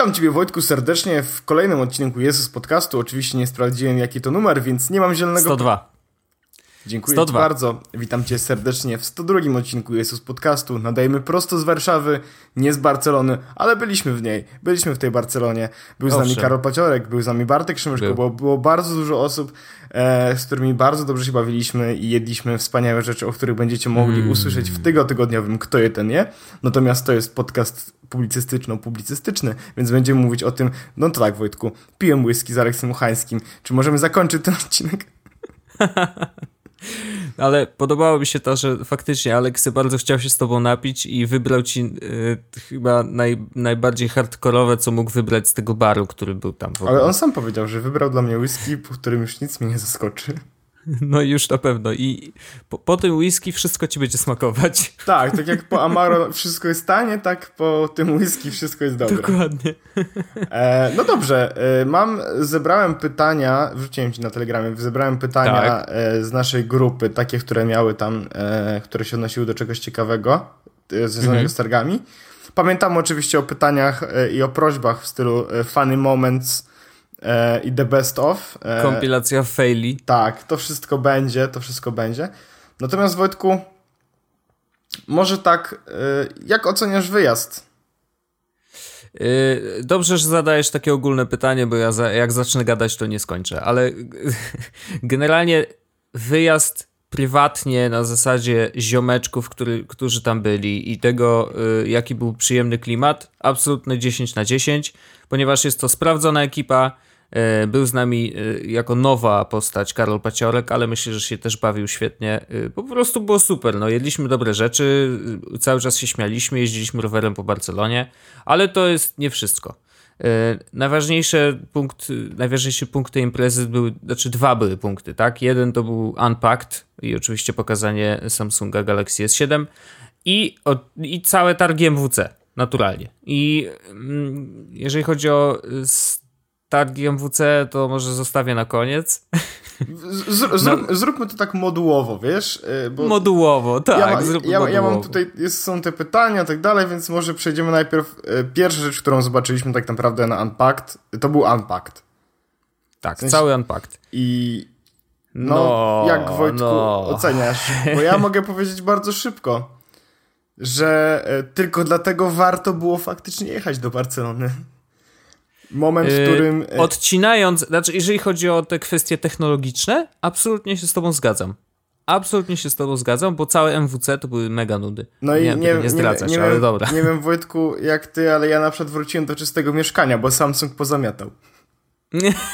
Witam Ciebie Wojtku serdecznie w kolejnym odcinku Jezus Podcastu. Oczywiście nie sprawdziłem jaki to numer, więc nie mam zielonego... 102. Dziękuję 102. Ci bardzo. Witam Cię serdecznie w 102 odcinku Jezus Podcastu. Nadajemy prosto z Warszawy, nie z Barcelony, ale byliśmy w niej. Byliśmy w tej Barcelonie. Był z nami Karol Paciorek, był z nami Bartek Szymyszko, było, było bardzo dużo osób, z którymi bardzo dobrze się bawiliśmy i jedliśmy wspaniałe rzeczy, o których będziecie mogli mm. usłyszeć w tygodniowym Kto je ten je. Natomiast to jest podcast publicystyczno-publicystyczny, więc będziemy mówić o tym, no to tak Wojtku, piłem whisky z Aleksem Uchańskim. Czy możemy zakończyć ten odcinek? Ale podobało mi się to, że faktycznie Aleksy bardzo chciał się z tobą napić i wybrał ci y, chyba naj, najbardziej hardkorowe, co mógł wybrać z tego baru, który był tam. Ale on sam powiedział, że wybrał dla mnie whisky, po którym już nic mnie nie zaskoczy. No już na pewno. I po, po, tym whisky wszystko ci będzie smakować. Tak, tak jak po Amaro wszystko jest tanie, tak po tym whisky wszystko jest dobre. Dokładnie. E, no dobrze, e, mam, zebrałem pytania, wrzuciłem ci na telegramie, zebrałem pytania tak. e, z naszej grupy, takie, które miały tam, e, które się odnosiły do czegoś ciekawego, e, związanego mhm. z targami. Pamiętam oczywiście o pytaniach i o prośbach w stylu funny moments, e, i The Best Of. E, Kompilacja faili. Tak, to wszystko będzie, to wszystko będzie. Natomiast Wojtku, może tak, e, jak oceniasz wyjazd? E, dobrze, że zadajesz takie ogólne pytanie, bo ja za, jak zacznę gadać, to nie skończę, ale generalnie wyjazd prywatnie na zasadzie ziomeczków, który, którzy tam byli i tego, y, jaki był przyjemny klimat, absolutne 10 na 10, ponieważ jest to sprawdzona ekipa, E, był z nami e, jako nowa postać Karol Paciorek, ale myślę, że się też bawił świetnie. E, po prostu było super. No, jedliśmy dobre rzeczy, cały czas się śmialiśmy, jeździliśmy rowerem po Barcelonie, ale to jest nie wszystko. Najważniejsze punkt, najważniejszy punkt tej imprezy były, znaczy dwa były punkty, tak? Jeden to był Unpacked i oczywiście pokazanie Samsunga Galaxy S7 i, i całe targi MWC, naturalnie. I mm, jeżeli chodzi o targi MWC to może zostawię na koniec. Z, zrób, no. Zróbmy to tak modułowo, wiesz? Y, bo modułowo, tak. Ja, ja, modułowo. ja mam tutaj, jest, są te pytania i tak dalej, więc może przejdziemy najpierw. Y, pierwsza rzecz, którą zobaczyliśmy tak naprawdę na Unpacked, to był Unpacked. Tak, w sensie, cały Unpacked. I no, no jak Wojtku no. oceniasz? Bo ja mogę powiedzieć bardzo szybko, że y, tylko dlatego warto było faktycznie jechać do Barcelony. Moment, w yy, którym. Yy, odcinając, znaczy, jeżeli chodzi o te kwestie technologiczne, absolutnie się z Tobą zgadzam. Absolutnie się z Tobą zgadzam, bo całe MWC to były mega nudy. No i nie, nie, nie zdradzać, nie, nie, ale wiem, dobra. Nie wiem, Wojtku, jak Ty, ale ja na przykład wróciłem do czystego mieszkania, bo Samsung pozamiatał. Nie.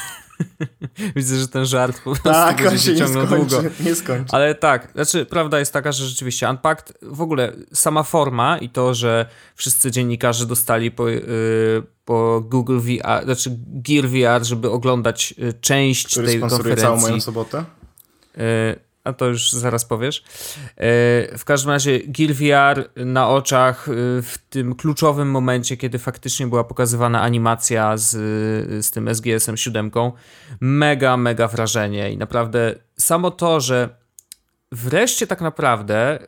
Widzę, że ten żart po prostu tak, on się nie skończy, długo. nie skończy. Ale tak, znaczy prawda jest taka, że rzeczywiście Unpacked, w ogóle sama forma i to, że wszyscy dziennikarze dostali po, yy, po Google VR, znaczy Gear VR, żeby oglądać y, część Który tej konferencji. całą moją sobotę? Yy, a to już zaraz powiesz. E, w każdym razie Gear VR na oczach e, w tym kluczowym momencie, kiedy faktycznie była pokazywana animacja z, z tym SGS-em 7, mega, mega wrażenie i naprawdę samo to, że wreszcie tak naprawdę e,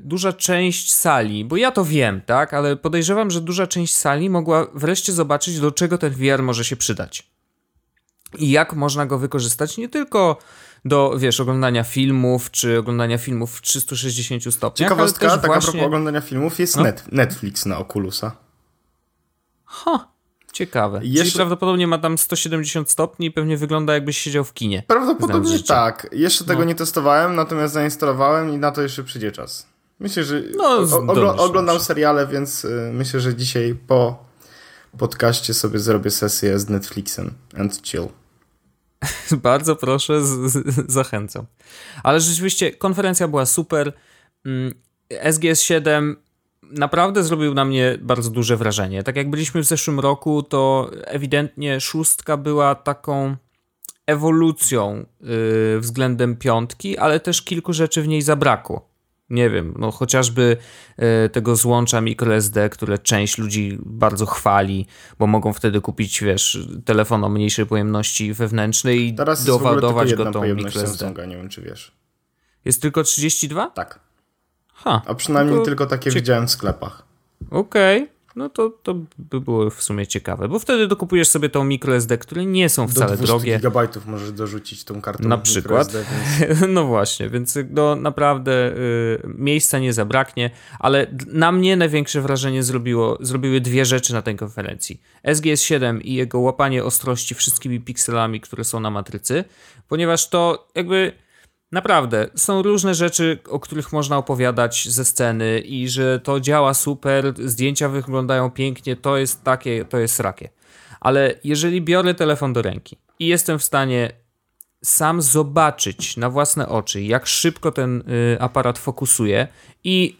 duża część sali, bo ja to wiem, tak, ale podejrzewam, że duża część sali mogła wreszcie zobaczyć, do czego ten VR może się przydać. I jak można go wykorzystać nie tylko do, wiesz, oglądania filmów, czy oglądania filmów w 360 stopniach. Ciekawostka, tak właśnie... a propos oglądania filmów, jest no? net, Netflix na Oculusa. Ha, ciekawe. Jeszcze... Czyli prawdopodobnie ma tam 170 stopni i pewnie wygląda jakbyś siedział w kinie. Prawdopodobnie tak. Jeszcze tego no. nie testowałem, natomiast zainstalowałem i na to jeszcze przyjdzie czas. Myślę, że no, ogl oglądam seriale, więc y, myślę, że dzisiaj po podcaście sobie zrobię sesję z Netflixem and chill. Bardzo proszę, z, z, zachęcam. Ale rzeczywiście konferencja była super. Mm, SGS 7 naprawdę zrobił na mnie bardzo duże wrażenie. Tak jak byliśmy w zeszłym roku, to ewidentnie szóstka była taką ewolucją yy, względem piątki, ale też kilku rzeczy w niej zabrakło nie wiem, no chociażby e, tego złącza microSD, które część ludzi bardzo chwali, bo mogą wtedy kupić, wiesz, telefon o mniejszej pojemności wewnętrznej i Teraz doładować go tą microSD. Samsunga, nie wiem czy wiesz. Jest tylko 32? Tak. Ha, A przynajmniej tylko, tylko takie widziałem w sklepach. Okej. Okay. No to, to by było w sumie ciekawe, bo wtedy dokupujesz sobie tą microSD, które nie są wcale Do drogie. gigabajtów możesz dorzucić tą kartą Na przykład. Więc... No właśnie, więc no naprawdę y, miejsca nie zabraknie, ale na mnie największe wrażenie zrobiło, zrobiły dwie rzeczy na tej konferencji. SGS 7 i jego łapanie ostrości wszystkimi pikselami, które są na matrycy, ponieważ to jakby Naprawdę, są różne rzeczy, o których można opowiadać ze sceny i że to działa super, zdjęcia wyglądają pięknie, to jest takie, to jest rakie. Ale jeżeli biorę telefon do ręki i jestem w stanie sam zobaczyć na własne oczy, jak szybko ten y, aparat fokusuje i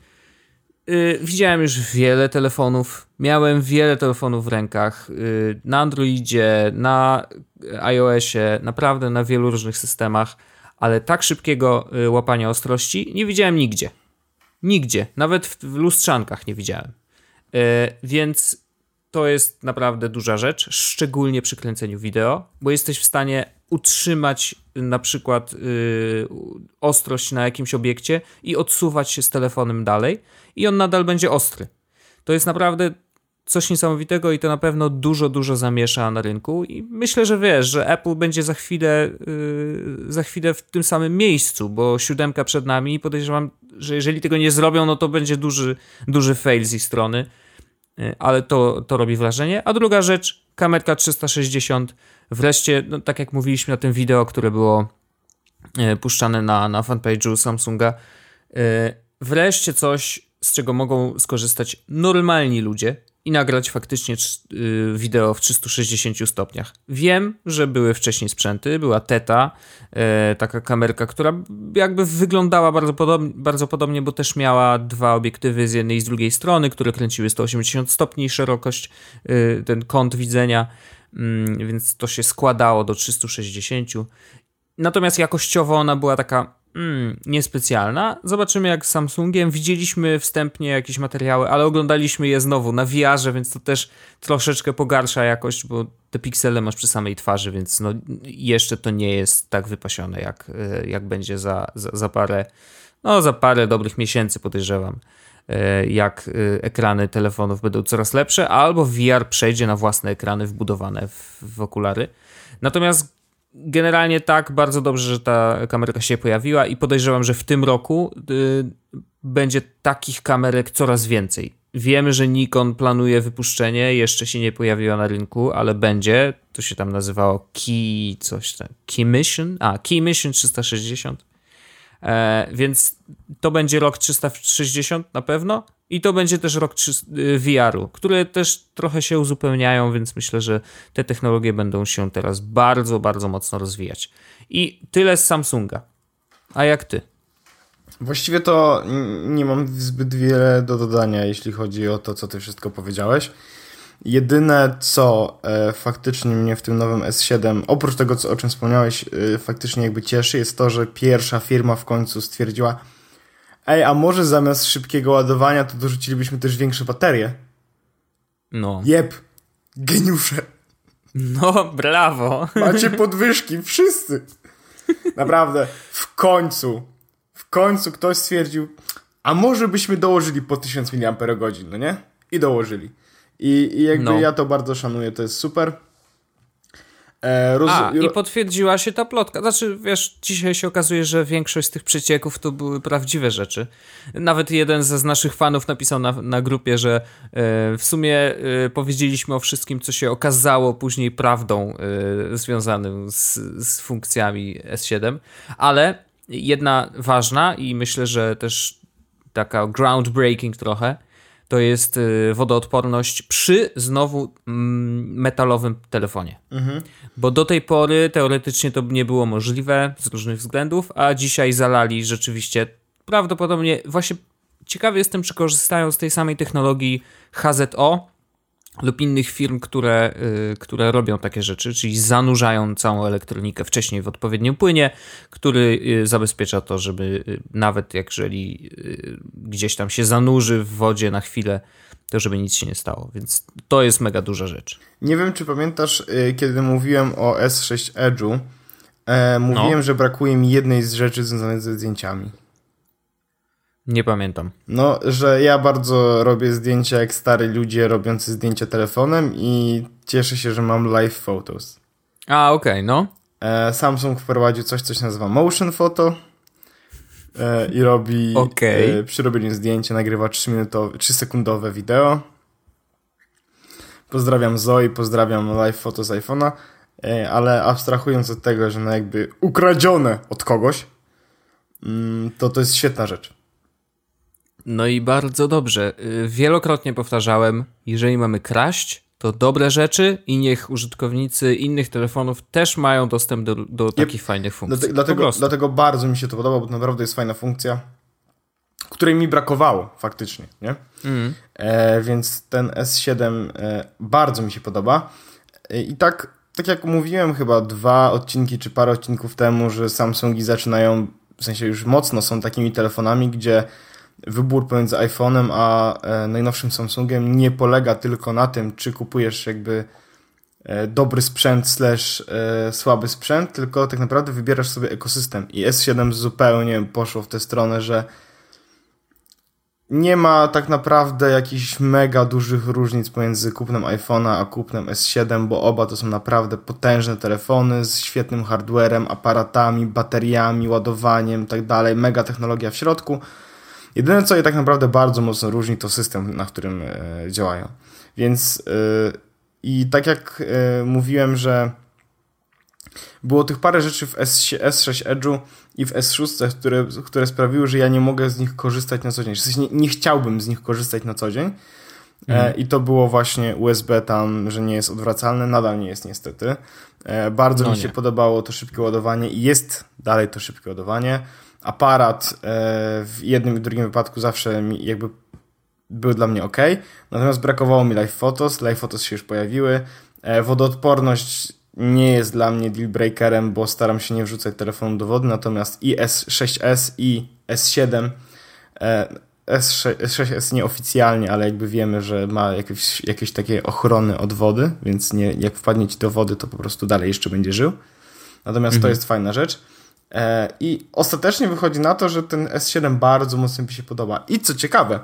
y, widziałem już wiele telefonów, miałem wiele telefonów w rękach, y, na Androidzie, na iOSie, naprawdę na wielu różnych systemach ale tak szybkiego y, łapania ostrości nie widziałem nigdzie. Nigdzie, nawet w lustrzankach nie widziałem. Y, więc to jest naprawdę duża rzecz, szczególnie przy kręceniu wideo, bo jesteś w stanie utrzymać na przykład yy, ostrość na jakimś obiekcie i odsuwać się z telefonem dalej i on nadal będzie ostry. To jest naprawdę coś niesamowitego i to na pewno dużo, dużo zamiesza na rynku. I myślę, że wiesz, że Apple będzie za chwilę, yy, za chwilę w tym samym miejscu, bo siódemka przed nami i podejrzewam, że jeżeli tego nie zrobią, no to będzie duży, duży fail z ich strony, yy, ale to, to robi wrażenie. A druga rzecz, kamerka 360, wreszcie, no, tak jak mówiliśmy na tym wideo, które było yy, puszczane na, na fanpage'u Samsunga, yy, wreszcie coś, z czego mogą skorzystać normalni ludzie, i nagrać faktycznie y, wideo w 360 stopniach. Wiem, że były wcześniej sprzęty, była Teta, e, taka kamerka, która jakby wyglądała bardzo podobnie, bardzo podobnie, bo też miała dwa obiektywy z jednej i z drugiej strony, które kręciły 180 stopni szerokość, y, ten kąt widzenia, mm, więc to się składało do 360. Natomiast jakościowo ona była taka mm, niespecjalna. Zobaczymy jak z Samsungiem. Widzieliśmy wstępnie jakieś materiały, ale oglądaliśmy je znowu na VR-ze, więc to też troszeczkę pogarsza jakość, bo te piksele masz przy samej twarzy, więc no, jeszcze to nie jest tak wypasione, jak, e, jak będzie za, za, za parę, no za parę dobrych miesięcy podejrzewam e, jak e, ekrany telefonów będą coraz lepsze, albo VR przejdzie na własne ekrany wbudowane w, w okulary. Natomiast generalnie tak, bardzo dobrze, że ta kamerka się pojawiła i podejrzewam, że w tym roku y, będzie takich kamerek coraz więcej. Wiemy, że Nikon planuje wypuszczenie, jeszcze się nie pojawiła na rynku, ale będzie. To się tam nazywało Key, coś tam. Key Mission? A, Key Mission 360. E, więc to będzie rok 360 na pewno. I to będzie też rok y, VR-u, które też trochę się uzupełniają, więc myślę, że te technologie będą się teraz bardzo, bardzo mocno rozwijać. I tyle z Samsunga. A jak ty? Właściwie to nie mam zbyt wiele do dodania, jeśli chodzi o to, co ty wszystko powiedziałeś. Jedyne, co e, faktycznie mnie w tym nowym S7, oprócz tego, co, o czym wspomniałeś, e, faktycznie jakby cieszy, jest to, że pierwsza firma w końcu stwierdziła, Ej, a może zamiast szybkiego ładowania to dorzucilibyśmy też większe baterie? No. Jep. Geniusze. No, brawo. Macie podwyżki, wszyscy. Naprawdę, w końcu, w końcu ktoś stwierdził, a może byśmy dołożyli po 1000 mAh, no nie? I dołożyli. I, i jakby no. ja to bardzo szanuję, to jest super. E, roz... A, i potwierdziła się ta plotka. Znaczy, wiesz, dzisiaj się okazuje, że większość z tych przecieków to były prawdziwe rzeczy. Nawet jeden z naszych fanów napisał na, na grupie, że e, w sumie e, powiedzieliśmy o wszystkim, co się okazało później prawdą e, związanym z, z funkcjami S7, ale jedna ważna i myślę, że też taka groundbreaking trochę, to jest y, wodoodporność przy znowu mm, metalowym telefonie. Mhm. Bo do tej pory teoretycznie to nie było możliwe z różnych względów, a dzisiaj zalali rzeczywiście prawdopodobnie właśnie ciekawy jestem, czy korzystają z tej samej technologii HZO, lub innych firm, które, y, które robią takie rzeczy, czyli zanurzają całą elektronikę wcześniej w odpowiednim płynie, który y, zabezpiecza to, żeby y, nawet jeżeli gdzieś tam się zanurzy w wodzie na chwilę, to żeby nic się nie stało. Więc to jest mega duża rzecz. Nie wiem, czy pamiętasz, kiedy mówiłem o S6 Edge'u, e, mówiłem, no. że brakuje mi jednej z rzeczy związanych ze zdjęciami. Nie pamiętam. No, że ja bardzo robię zdjęcia jak stary ludzie robiący zdjęcia telefonem i cieszę się, że mam live photos. A, okej, okay, no. E, Samsung wprowadził coś, co się nazywa motion photo e, i robi okay. e, przy robieniu zdjęcia nagrywa 3, minutowe, 3 sekundowe wideo. Pozdrawiam Zoe, pozdrawiam live photo z iPhone'a, ale abstrahując od tego, że no jakby ukradzione od kogoś, mm, to to jest świetna rzecz. No i bardzo dobrze. Y, wielokrotnie powtarzałem, jeżeli mamy kraść, to dobre rzeczy i niech użytkownicy innych telefonów też mają dostęp do, do takich fajnych funkcji. Dlatego, dlatego bardzo mi się to podoba, bo to naprawdę jest fajna funkcja, której mi brakowało faktycznie, nie? Mm. E, więc ten S7 e, bardzo mi się podoba. E, I tak, tak jak mówiłem chyba dwa odcinki czy parę odcinków temu, że Samsungi zaczynają, w sensie już mocno są takimi telefonami, gdzie wybór pomiędzy iPhone'em a e, najnowszym Samsungiem nie polega tylko na tym, czy kupujesz jakby e, dobry sprzęt slash e, słaby sprzęt, tylko tak naprawdę wybierasz sobie ekosystem. I S7 zupełnie poszło w tę stronę, że nie ma tak naprawdę jakichś mega dużych różnic pomiędzy kupnem iPhone'a a kupnem S7, bo oba to są naprawdę potężne telefony z świetnym hardwarem, aparatami, bateriami, ładowaniem tak dalej, mega technologia w środku. Jedyne, co je tak naprawdę bardzo mocno różni, to system, na którym e, działają. Więc e, i tak jak e, mówiłem, że było tych parę rzeczy w S6 Edge'u i w S6, które, które sprawiły, że ja nie mogę z nich korzystać na co dzień. W sensie nie, nie chciałbym z nich korzystać na co dzień. Mhm. I to było właśnie USB tam, że nie jest odwracalne, nadal nie jest niestety. Bardzo no mi się nie. podobało to szybkie ładowanie i jest dalej to szybkie ładowanie aparat e, w jednym i drugim wypadku zawsze mi jakby był dla mnie ok. Natomiast brakowało mi live photos, live photos się już pojawiły. E, wodoodporność nie jest dla mnie deal breakerem, bo staram się nie wrzucać telefonu do wody, natomiast i S6S i S7 S6, S6S nieoficjalnie, ale jakby wiemy, że ma jakieś, jakieś takie ochrony od wody, więc nie, jak wpadnie ci do wody, to po prostu dalej jeszcze będzie żył. Natomiast mhm. to jest fajna rzecz. E, I ostatecznie wychodzi na to, że ten S7 bardzo mocno mi się podoba. I co ciekawe,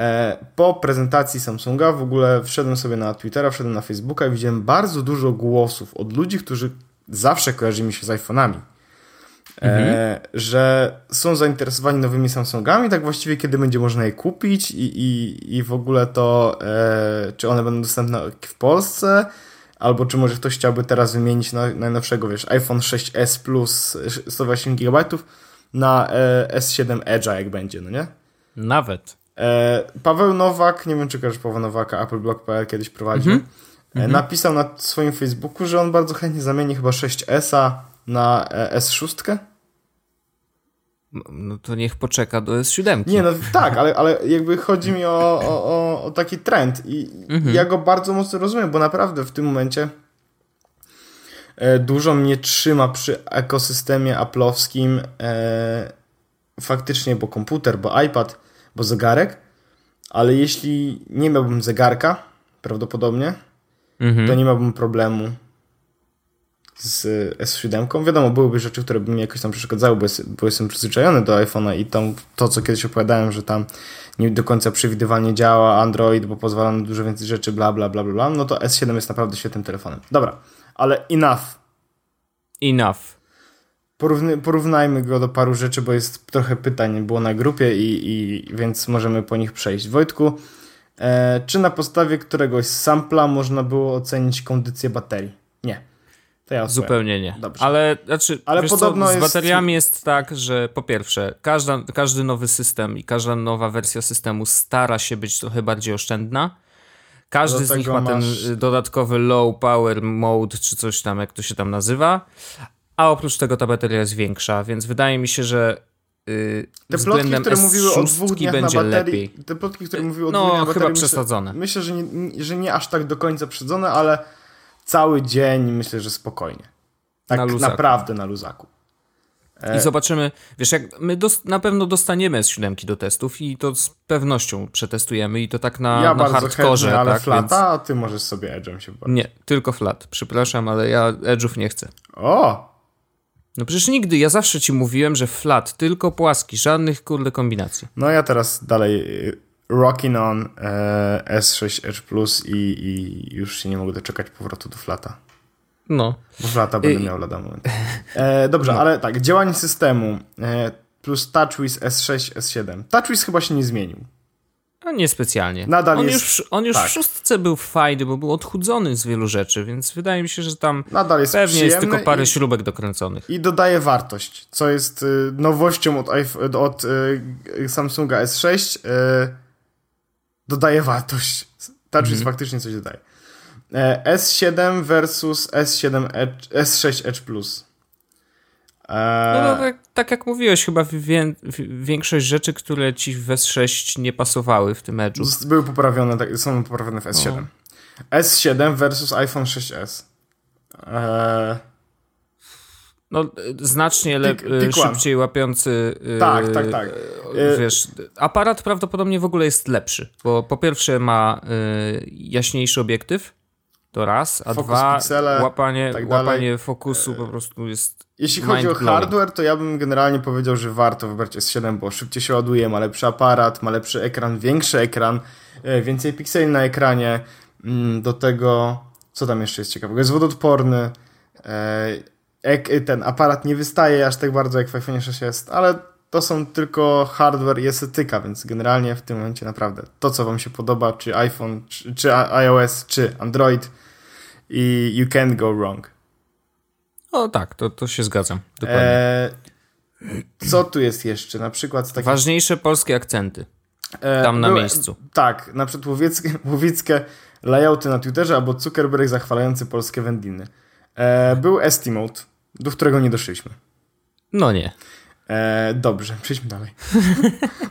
e, po prezentacji Samsunga w ogóle wszedłem sobie na Twittera, wszedłem na Facebooka i widziałem bardzo dużo głosów od ludzi, którzy zawsze kojarzyli mi się z iPhone'ami. E, mhm. że są zainteresowani nowymi Samsungami, tak właściwie kiedy będzie można je kupić i, i, i w ogóle to, czy one będą dostępne w Polsce, Albo czy może ktoś chciałby teraz wymienić na najnowszego, wiesz, iPhone 6s Plus 128 GB na e, S7 Edge'a, jak będzie, no nie? Nawet. E, Paweł Nowak, nie wiem czy kojarzysz Paweł Nowaka, AppleBlog.pl kiedyś prowadził, mm -hmm. napisał na swoim Facebooku, że on bardzo chętnie zamieni chyba 6s na e, S6. No to niech poczeka do S7. Nie, no tak, ale, ale jakby chodzi mi o, o, o taki trend i mhm. ja go bardzo mocno rozumiem, bo naprawdę w tym momencie e, dużo mnie trzyma przy ekosystemie aplowskim e, faktycznie, bo komputer, bo iPad, bo zegarek, ale jeśli nie miałbym zegarka, prawdopodobnie, mhm. to nie miałbym problemu z S7. Wiadomo, byłyby rzeczy, które by mi jakoś tam przeszkadzały, bo, bo jestem przyzwyczajony do iPhone'a i tam to, co kiedyś opowiadałem, że tam nie do końca przewidywalnie działa Android, bo pozwala na dużo więcej rzeczy, bla, bla, bla, bla, bla, no to S7 jest naprawdę świetnym telefonem. Dobra, ale enough. Enough. Porówny, porównajmy go do paru rzeczy, bo jest trochę pytań było na grupie i, i więc możemy po nich przejść. Wojtku, e, czy na podstawie któregoś sampla można było ocenić kondycję baterii? Nie. Ja Zupełnie nie. Dobrze. Ale, znaczy, Ale podobno co, z bateriami jest... jest tak, że po pierwsze, każda, każdy nowy system i każda nowa wersja systemu stara się być trochę bardziej oszczędna. Każdy Do z nich ma masz... ten dodatkowy low power mode, czy coś tam, jak to się tam nazywa. A oprócz tego ta bateria jest większa, więc wydaje mi się, że yy, te plotki, które mówiły o dwóch dniach będzie na baterii, lepiej. Te plotki, które mówiły o no, dwóch dniach na baterii, chyba przesadzone. Myślę, myślę że, nie, że nie aż tak do końca przesadzone, ale cały dzień myślę, że spokojnie. Tak na naprawdę na luzaku. I e, zobaczymy, wiesz, jak my na pewno dostaniemy z 7 do testów i to z pewnością przetestujemy i to tak na, ja na hardkorze. ale tak, flata, więc... a ty możesz sobie edge'em się bawić. Nie, tylko flat. Przepraszam, ale ja edge'ów nie chcę. O! No przecież nigdy, ja zawsze ci mówiłem, że flat, tylko płaski, żadnych kurde kombinacji. No ja teraz dalej y, rocking on e, S6 Edge Plus i, i już się nie mogę doczekać powrotu do flata. No. Bo flata będę I... miał lada moment. E, dobrze, no. ale tak, działanie systemu e, plus TouchWiz S6, S7. TouchWiz chyba się nie zmienił. No niespecjalnie. Nadal on jest... Już, on już tak. w szóstce był fajny, bo był odchudzony z wielu rzeczy, więc wydaje mi się, że tam Nadal jest pewnie jest tylko parę i, śrubek dokręconych. I dodaje wartość, co jest y, nowością od, od y, Samsunga S6. Dodaje wartość. TouchWiz mm -hmm. faktycznie coś dodaje. E, S7 versus S7 Edge, S6 Edge Plus. E... No, no tak, tak, jak mówiłeś, chyba wie, większość rzeczy, które ci w S6 nie pasowały w tym Edge'u. Były poprawione, tak, są poprawione w S7. O. S7 versus iPhone 6s. E... No, znacznie lepiej, szybciej łapiący. Tak, tak, tak. E, wiesz, aparat prawdopodobnie w ogóle jest lepszy, bo po pierwsze ma y, jaśniejszy obiektyw, to raz, a Fokus dwa, piksele, łapanie, tak łapanie fokusu po prostu jest. Jeśli chodzi o hardware, to ja bym generalnie powiedział, że warto wybrać S7, bo szybciej się ładuje, ma lepszy aparat, ma lepszy ekran, większy ekran, więcej pikseli na ekranie. Mm, do tego, co tam jeszcze jest ciekawego? Jest wodoodporny. Ten aparat nie wystaje aż tak bardzo jak w iPhone 6 jest, ale to są tylko hardware i estetyka, więc generalnie w tym momencie naprawdę to, co Wam się podoba, czy iPhone, czy, czy iOS, czy Android, i you can't go wrong. O tak, to, to się zgadzam. Dokładnie. E, co tu jest jeszcze? Na przykład takie... Ważniejsze polskie akcenty. E, Tam na miejscu. Tak, na przykład łowieckie, łowieckie layouty na Twitterze albo Zuckerberg zachwalający polskie wędliny. E, był Estimate, do którego nie doszliśmy. No nie. E, dobrze, przejdźmy dalej.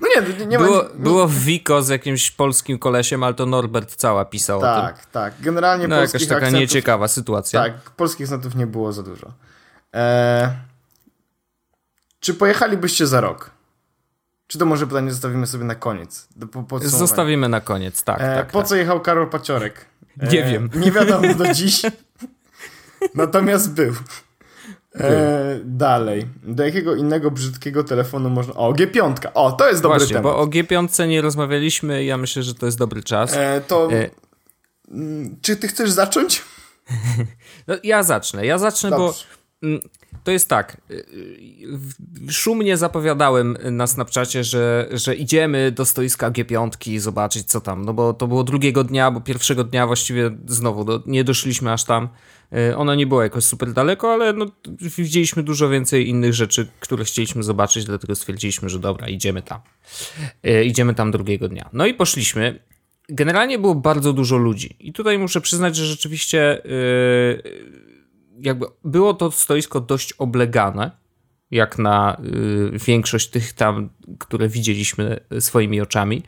No nie, nie, nie było, ma... Było w Wiko z jakimś polskim kolesiem, ale to Norbert cała pisał tak, o tym. Tak, tak. Generalnie no, jakaś taka akcentów, nieciekawa sytuacja. Tak, polskich akcentów nie było za dużo. E, czy pojechalibyście za rok? Czy to może pytanie zostawimy sobie na koniec? Po, Zostawimy na koniec, tak. E, tak po tak. co jechał Karol Paciorek? E, nie wiem. Nie wiadomo do dziś. Natomiast był. E, dalej. Do jakiego innego brzydkiego telefonu można. O, G5. O, to jest dobry Właśnie, temat. Bo o G5 nie rozmawialiśmy ja myślę, że to jest dobry czas. E, to. E... Czy ty chcesz zacząć? no, ja zacznę. Ja zacznę, Dobrze. bo mm, to jest tak. Szumnie zapowiadałem na Snapchacie, że, że idziemy do stoiska G5 zobaczyć co tam. No bo to było drugiego dnia, bo pierwszego dnia właściwie znowu do, nie doszliśmy aż tam. E, ona nie była jakoś super daleko, ale no, widzieliśmy dużo więcej innych rzeczy, które chcieliśmy zobaczyć, dlatego stwierdziliśmy, że dobra, idziemy tam. E, idziemy tam drugiego dnia. No i poszliśmy. Generalnie było bardzo dużo ludzi. I tutaj muszę przyznać, że rzeczywiście yy, jakby było to stoisko dość oblegane, jak na większość tych tam, które widzieliśmy swoimi oczami.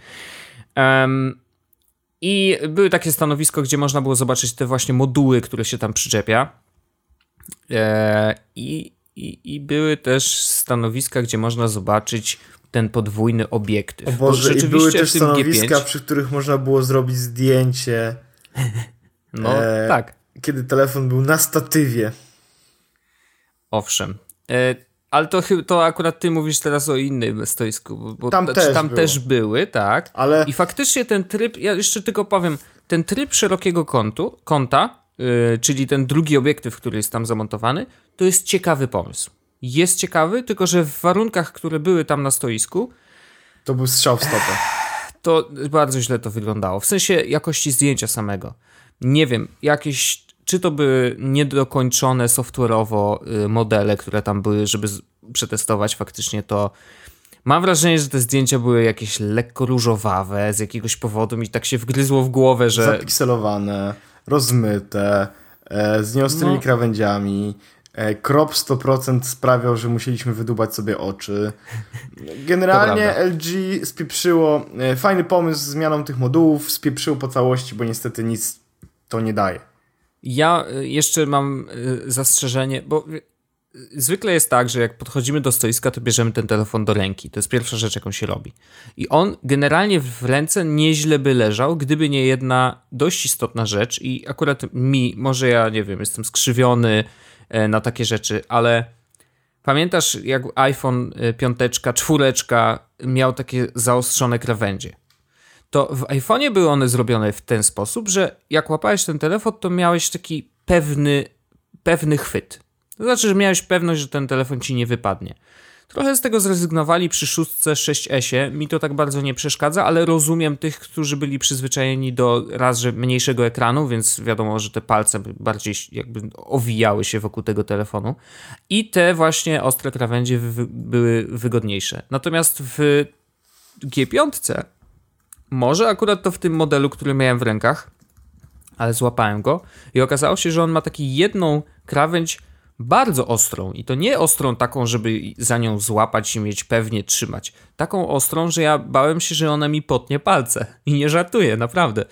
I były takie stanowisko, gdzie można było zobaczyć te właśnie moduły, które się tam przyczepia. E, i, i, I były też stanowiska, gdzie można zobaczyć ten podwójny obiektyw. O Boże, i były też stanowiska, G5... przy których można było zrobić zdjęcie. no, e, tak. Kiedy telefon był na statywie. Owszem. E, ale to, to akurat ty mówisz teraz o innym stoisku, bo tam, też, tam też, były, tak. Ale... I faktycznie ten tryb, ja jeszcze tylko powiem, ten tryb szerokiego kątu, kąta, yy, czyli ten drugi obiektyw, który jest tam zamontowany, to jest ciekawy pomysł. Jest ciekawy, tylko że w warunkach, które były tam na stoisku. To był strzał w stopę. To bardzo źle to wyglądało. W sensie jakości zdjęcia samego. Nie wiem, jakieś czy to były niedokończone software'owo y, modele, które tam były, żeby przetestować faktycznie to. Mam wrażenie, że te zdjęcia były jakieś lekko różowawe z jakiegoś powodu mi tak się wgryzło w głowę, że... Zapikselowane, rozmyte, e, z nieostrymi no. krawędziami, e, crop 100% sprawiał, że musieliśmy wydubać sobie oczy. Generalnie LG spieprzyło, e, fajny pomysł z zmianą tych modułów, spieprzyło po całości, bo niestety nic to nie daje. Ja y, jeszcze mam y, zastrzeżenie, bo y, zwykle jest tak, że jak podchodzimy do stoiska, to bierzemy ten telefon do ręki. To jest pierwsza rzecz, jaką się robi. I on generalnie w ręce nieźle by leżał, gdyby nie jedna dość istotna rzecz. I akurat mi, może ja nie wiem, jestem skrzywiony e, na takie rzeczy, ale pamiętasz jak iPhone piąteczka, czwóreczka miał takie zaostrzone krawędzie? To w iPhone'ie były one zrobione w ten sposób, że jak łapałeś ten telefon, to miałeś taki pewny, pewny chwyt. To znaczy, że miałeś pewność, że ten telefon ci nie wypadnie. Trochę z tego zrezygnowali przy szóstce 6S. Mi to tak bardzo nie przeszkadza, ale rozumiem tych, którzy byli przyzwyczajeni do raz, że mniejszego ekranu, więc wiadomo, że te palce bardziej jakby owijały się wokół tego telefonu. I te właśnie ostre krawędzie wy były wygodniejsze. Natomiast w G5 może akurat to w tym modelu, który miałem w rękach, ale złapałem go i okazało się, że on ma taki jedną krawędź bardzo ostrą i to nie ostrą taką, żeby za nią złapać i mieć pewnie trzymać. Taką ostrą, że ja bałem się, że ona mi potnie palce. I nie żartuję, naprawdę.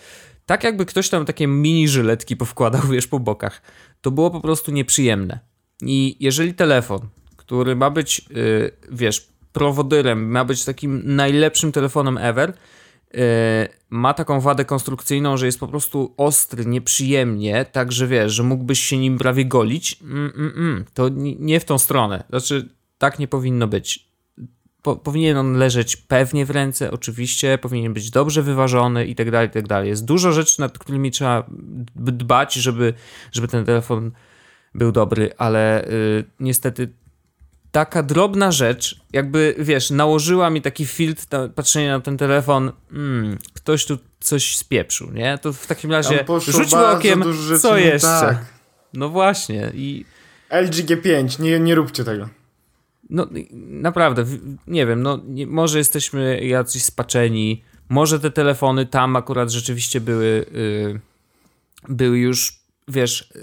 Tak jakby ktoś tam takie mini żyletki powkładał, wiesz, po bokach. To było po prostu nieprzyjemne. I jeżeli telefon, który ma być, yy, wiesz, prowodyrem, ma być takim najlepszym telefonem ever, ma taką wadę konstrukcyjną, że jest po prostu ostry, nieprzyjemnie, tak że wiesz, że mógłbyś się nim prawie golić, mm, mm, mm, to nie w tą stronę. Znaczy, tak nie powinno być. Po, powinien on leżeć pewnie w ręce, oczywiście, powinien być dobrze wyważony i tak dalej, tak dalej. Jest dużo rzeczy, nad którymi trzeba dbać, żeby, żeby ten telefon był dobry, ale y, niestety taka drobna rzecz, jakby wiesz, nałożyła mi taki filtr patrzenie na ten telefon, hmm, ktoś tu coś spieprzył, nie? To w takim razie rzućmy okiem, co no jeszcze. Tak. No właśnie i... LG G5, nie, nie róbcie tego. No naprawdę, nie wiem, no nie, może jesteśmy jacyś spaczeni, może te telefony tam akurat rzeczywiście były, yy, były już, wiesz,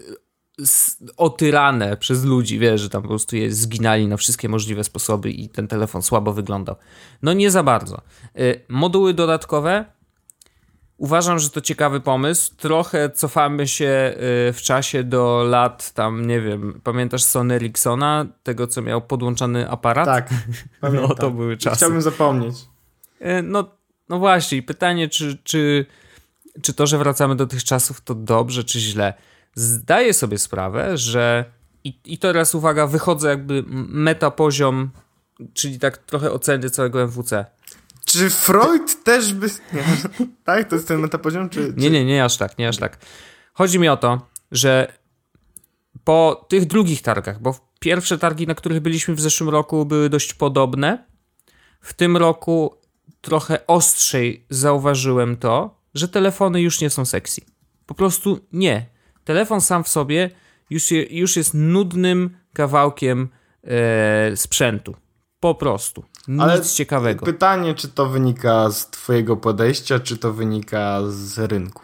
otyrane przez ludzi, wiesz, że tam po prostu je zginali na wszystkie możliwe sposoby i ten telefon słabo wyglądał. No nie za bardzo. Y, moduły dodatkowe. Uważam, że to ciekawy pomysł. Trochę cofamy się y, w czasie do lat tam, nie wiem, pamiętasz Sony Ericssona, tego co miał podłączony aparat? Tak, pamiętam. No to były czasy. Chciałbym zapomnieć. Y, no, no właśnie, pytanie, czy, czy, czy to, że wracamy do tych czasów, to dobrze, czy źle? Zdaję sobie sprawę, że i, i teraz uwaga, wychodzę jakby meta poziom, czyli tak trochę oceny całego MWC. Czy Freud też by... Nie. tak? To jest ten metapoziom? Czy, czy... Nie, nie, nie aż tak, nie aż tak. Chodzi mi o to, że po tych drugich targach, bo pierwsze targi, na których byliśmy w zeszłym roku, były dość podobne. W tym roku trochę ostrzej zauważyłem to, że telefony już nie są sexy. Po prostu nie telefon sam w sobie już, już jest nudnym kawałkiem e, sprzętu. Po prostu. Nic Ale ciekawego. Pytanie, czy to wynika z Twojego podejścia, czy to wynika z rynku?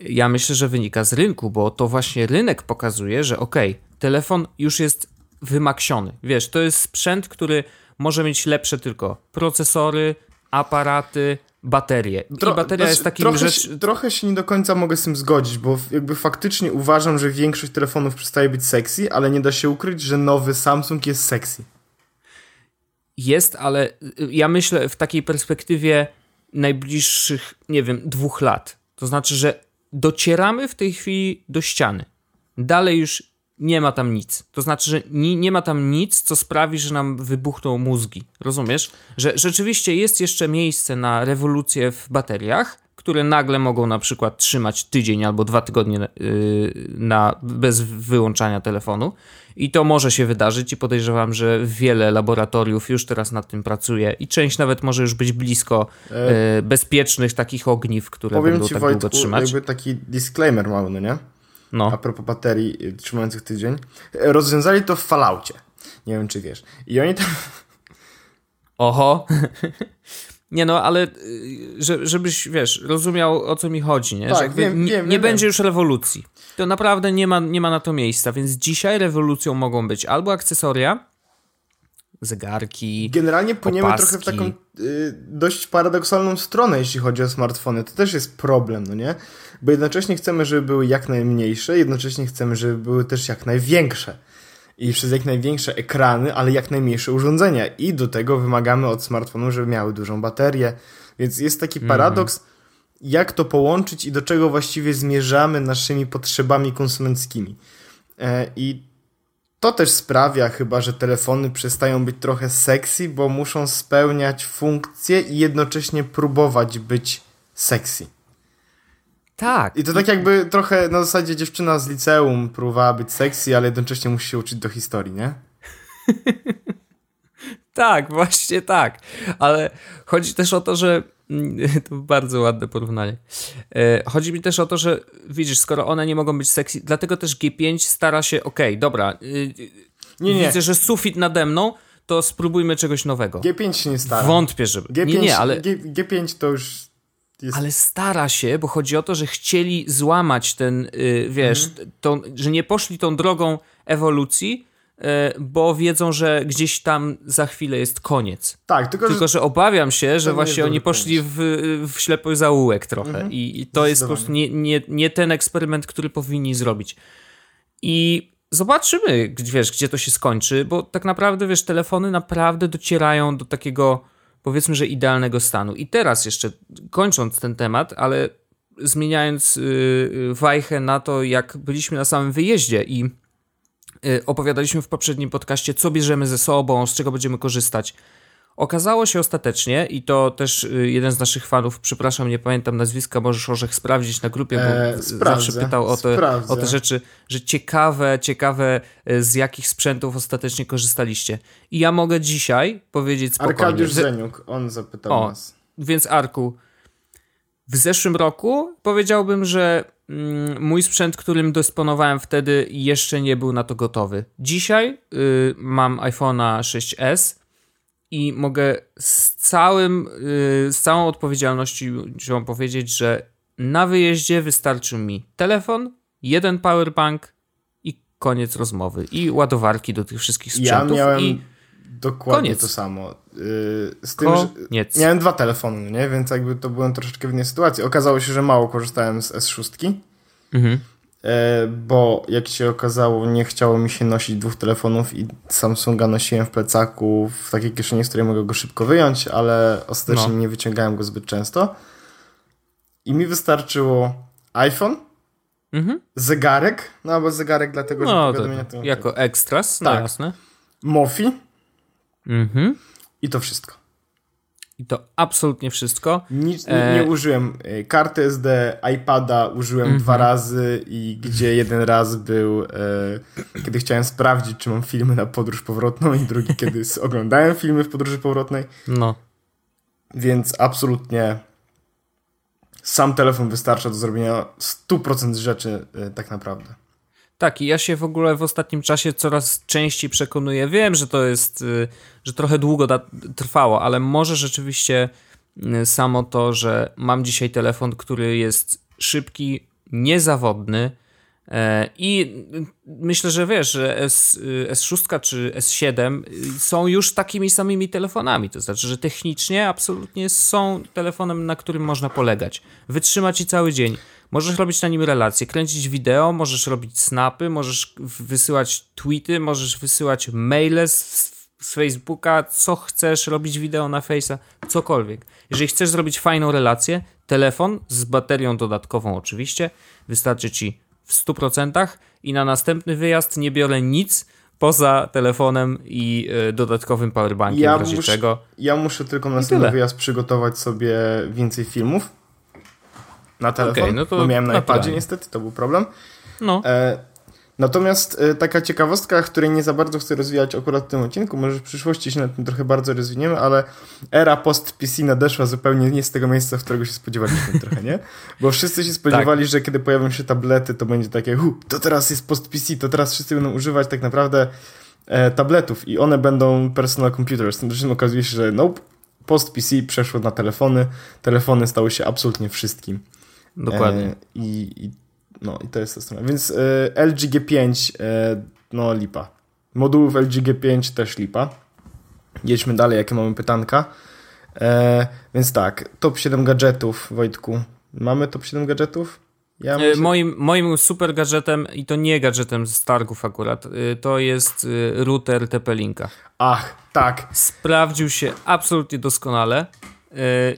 Ja myślę, że wynika z rynku, bo to właśnie rynek pokazuje, że okej, okay, telefon już jest wymaksiony. Wiesz, to jest sprzęt, który może mieć lepsze tylko procesory, aparaty, baterię. Tro, I bateria znaczy, jest takim trochę, rzecz... Trochę się nie do końca mogę z tym zgodzić, bo jakby faktycznie uważam, że większość telefonów przestaje być sexy, ale nie da się ukryć, że nowy Samsung jest sexy. Jest, ale ja myślę w takiej perspektywie najbliższych, nie wiem, dwóch lat. To znaczy, że docieramy w tej chwili do ściany. Dalej już nie ma tam nic. To znaczy, że nie, nie ma tam nic, co sprawi, że nam wybuchną mózgi. Rozumiesz? Że rzeczywiście jest jeszcze miejsce na rewolucję w bateriach, które nagle mogą na przykład trzymać tydzień albo dwa tygodnie yy, na, bez wyłączania telefonu. I to może się wydarzyć i podejrzewam, że wiele laboratoriów już teraz nad tym pracuje i część nawet może już być blisko yy, bezpiecznych takich ogniw, które Powiem będą ci, tak Wojtku, długo trzymać. jakby taki disclaimer mały, no nie? No. a propos baterii y, trzymających tydzień, e, rozwiązali to w Falloutie. Nie wiem, czy wiesz. I oni tam... Oho. Nie no, ale y, żebyś, wiesz, rozumiał o co mi chodzi, nie? Tak, wiem, nie, wiem, nie będzie już rewolucji. To naprawdę nie ma, nie ma na to miejsca, więc dzisiaj rewolucją mogą być albo akcesoria, zegarki. Generalnie płyniemy opaski. trochę w taką dość paradoksalną stronę, jeśli chodzi o smartfony. To też jest problem, no nie? Bo jednocześnie chcemy, żeby były jak najmniejsze, jednocześnie chcemy, żeby były też jak największe. I przez jak największe ekrany, ale jak najmniejsze urządzenia. I do tego wymagamy od smartfonów, żeby miały dużą baterię. Więc jest taki mhm. paradoks, mm. jak to połączyć i do czego właściwie zmierzamy naszymi potrzebami konsumenckimi. E, I to też sprawia chyba, że telefony przestają być trochę sexy, bo muszą spełniać funkcje i jednocześnie próbować być sexy. Tak. I to tak jakby trochę na zasadzie dziewczyna z liceum próbowała być sexy, ale jednocześnie musi się uczyć do historii, nie? tak, właśnie tak. Ale chodzi też o to, że to bardzo ładne porównanie. E, chodzi mi też o to, że widzisz, skoro one nie mogą być sexy, dlatego też G5 stara się, okej, okay, dobra, y, nie, nie. widzę, że sufit nade mną, to spróbujmy czegoś nowego. G5 się nie stara. Wątpię, żeby. G5, nie, nie, ale. G, G5 to już. Jest... Ale stara się, bo chodzi o to, że chcieli złamać ten, yy, wiesz, mhm. tą, że nie poszli tą drogą ewolucji, E, bo wiedzą, że gdzieś tam za chwilę jest koniec. Tak, tylko, tylko że, że obawiam się, że właśnie oni poszli w, w ślepy zaułek trochę mhm. I, i, to jest po prostu nie, nie, nie ten eksperyment, który powinni zrobić. I zobaczymy, wiesz, gdzie to się skończy, bo tak naprawdę, wiesz, telefony naprawdę docierają do takiego, powiedzmy, że idealnego stanu. I teraz jeszcze, kończąc ten temat, ale zmieniając yy, wajchę na to, jak byliśmy na samym wyjeździe i opowiadaliśmy w poprzednim podcaście, co bierzemy ze sobą, z czego będziemy korzystać. Okazało się ostatecznie, i to też y, jeden z naszych fanów, przepraszam, nie pamiętam nazwiska, możesz Orzech sprawdzić na grupie, bo e, zawsze pytał o te, o te rzeczy, że ciekawe, ciekawe y, z jakich sprzętów ostatecznie korzystaliście. I ja mogę dzisiaj powiedzieć spokojnie. Arkadiusz Zeniuk, on zapytał o, nas. Więc Arku, w zeszłym roku powiedziałbym, że mój sprzęt, którym dysponowałem wtedy, jeszcze nie był na to gotowy. Dzisiaj y, mam iPhone'a 6s i mogę z, całym, y, z całą odpowiedzialnością powiedzieć, że na wyjeździe wystarczy mi telefon, jeden powerbank i koniec rozmowy. I ładowarki do tych wszystkich sprzętów. Ja miałem i dokładnie koniec. to samo. Y, z tym, koniec. że miałem dwa telefony, nie? więc jakby to byłem troszeczkę w innej sytuacji. Okazało się, że mało korzystałem z S6. Mhm. E, bo jak się okazało, nie chciało mi się nosić dwóch telefonów i Samsunga nosiłem w plecaku, w takiej kieszeni, z której mogę go szybko wyjąć, ale ostatecznie no. nie wyciągałem go zbyt często. I mi wystarczyło iPhone, mhm. zegarek, no albo zegarek dlatego, no, że powiadomienia to, Jako ekstras, no tak. no jasne. Mofi mhm. i to wszystko. I to absolutnie wszystko. Nic, nie, nie, użyłem e, karty SD, iPada użyłem mm -hmm. dwa razy i gdzie jeden raz był, e, kiedy chciałem sprawdzić, czy mam filmy na podróż powrotną i drugi, kiedy oglądałem filmy w podróży powrotnej. No. Więc absolutnie sam telefon wystarcza do zrobienia 100% rzeczy e, tak naprawdę. Tak, i ja się w ogóle w ostatnim czasie coraz częściej przekonuję. Wiem, że to jest, y, że trochę długo trwało, ale może rzeczywiście y, samo to, że mam dzisiaj telefon, który jest szybki, niezawodny, E, I myślę, że wiesz, że S, S6 czy S7 są już takimi samymi telefonami. To znaczy, że technicznie absolutnie są telefonem, na którym można polegać. Wytrzyma ci cały dzień. Możesz robić na nim relacje, kręcić wideo, możesz robić snapy, możesz wysyłać tweety, możesz wysyłać maile z, z Facebooka, co chcesz, robić wideo na Face'a, cokolwiek. Jeżeli chcesz zrobić fajną relację, telefon z baterią dodatkową oczywiście, wystarczy ci w 100% i na następny wyjazd nie biorę nic poza telefonem i y, dodatkowym powerbankiem ja w razie muszę, czego. Ja muszę tylko na następny wyjazd przygotować sobie więcej filmów na telefon, okay, no to bo miałem na iPadzie niestety, to był problem. No. E, Natomiast y, taka ciekawostka, której nie za bardzo chcę rozwijać akurat w tym odcinku, może w przyszłości się na tym trochę bardzo rozwiniemy, ale era post-PC nadeszła zupełnie nie z tego miejsca, w którego się spodziewaliśmy trochę, nie? Bo wszyscy się spodziewali, tak. że kiedy pojawią się tablety, to będzie takie, hu, to teraz jest post-PC, to teraz wszyscy będą używać tak naprawdę e, tabletów i one będą personal computers. Tymczasem okazuje się, że nope, post-PC przeszło na telefony, telefony stały się absolutnie wszystkim. Dokładnie. E, i, I no i to jest ta strona. Więc y, LG G5, y, no lipa. Modułów LG G5 też lipa. Jedźmy dalej, jakie mamy pytanka. E, więc tak, top 7 gadżetów, Wojtku. Mamy top 7 gadżetów? Ja e, moim, moim super gadżetem, i to nie gadżetem z targów akurat, to jest router TP-Linka. Ach, tak. Sprawdził się absolutnie doskonale.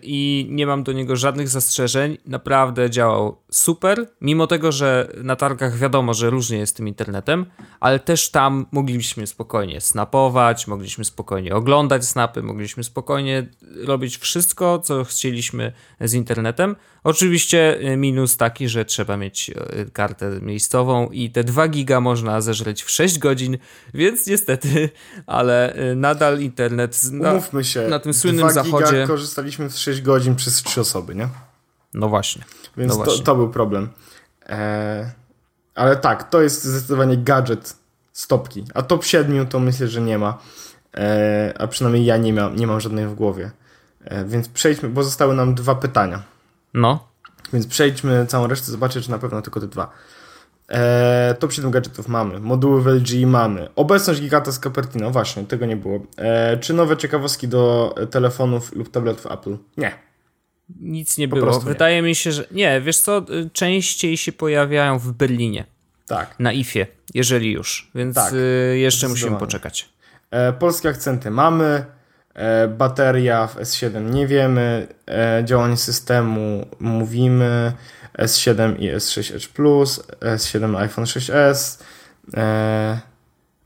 I nie mam do niego żadnych zastrzeżeń. Naprawdę działał super, mimo tego, że na targach wiadomo, że różnie jest z tym internetem, ale też tam mogliśmy spokojnie snapować, mogliśmy spokojnie oglądać snapy, mogliśmy spokojnie robić wszystko, co chcieliśmy z internetem. Oczywiście y, minus taki, że trzeba mieć y, kartę miejscową i te 2 giga można zeżreć w 6 godzin, więc niestety, ale nadal internet na, Umówmy się, na tym słynnym 2 zachodzie. Giga korzystaliśmy w 6 godzin przez 3 osoby, nie? No właśnie. Więc no właśnie. To, to, był problem. Eee, ale tak, to jest zdecydowanie gadżet stopki. A top 7 to myślę, że nie ma. Eee, a przynajmniej ja nie, ma, nie mam żadnej w głowie. Eee, więc przejdźmy, bo zostały nam dwa pytania. No. Więc przejdźmy całą resztę, zobaczę, czy na pewno tylko te dwa. Eee, top 7 gadżetów mamy, moduły w LG mamy, obecność giganta z Cupertino, właśnie, tego nie było. Eee, czy nowe ciekawostki do telefonów lub tabletów Apple? Nie. Nic nie po było. Wydaje nie. mi się, że. Nie, wiesz co, częściej się pojawiają w Berlinie. Tak. Na IFie, jeżeli już. Więc tak, y, jeszcze musimy poczekać. Eee, polskie akcenty mamy. E, bateria w S7 nie wiemy, e, działanie systemu mówimy, S7 i S6 Edge Plus, S7 iPhone 6s, e,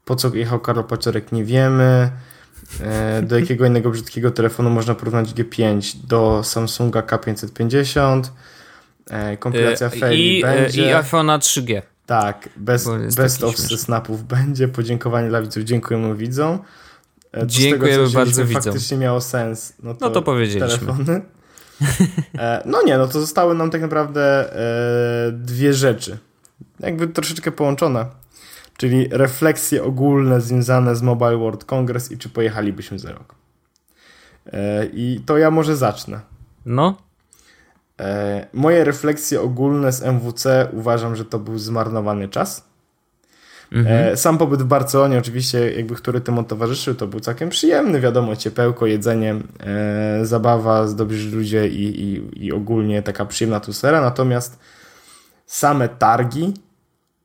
po co jechał Karol Paciorek nie wiemy, do jakiego innego brzydkiego telefonu można porównać G5 do Samsunga K550, kompilacja Faili będzie. I iPhone'a 3G. Tak, bez, best of snapów będzie. Podziękowanie dla widzów. Dziękujemy widzom. E, Dziękujemy bardzo widzom. faktycznie miało sens. No to, no to powiedzieliśmy. Telefony. E, no nie, no to zostały nam tak naprawdę e, dwie rzeczy. Jakby troszeczkę połączone. Czyli refleksje ogólne związane z Mobile World Congress i czy pojechalibyśmy za rok. I to ja może zacznę. No. Moje refleksje ogólne z MWC uważam, że to był zmarnowany czas. Mhm. E, sam pobyt w Barcelonie, oczywiście, jakby który temu towarzyszył, to był całkiem przyjemny, wiadomo, ciepełko, jedzenie, e, zabawa, dobrzy ludzie i, i, i ogólnie taka przyjemna atmosfera. Natomiast same targi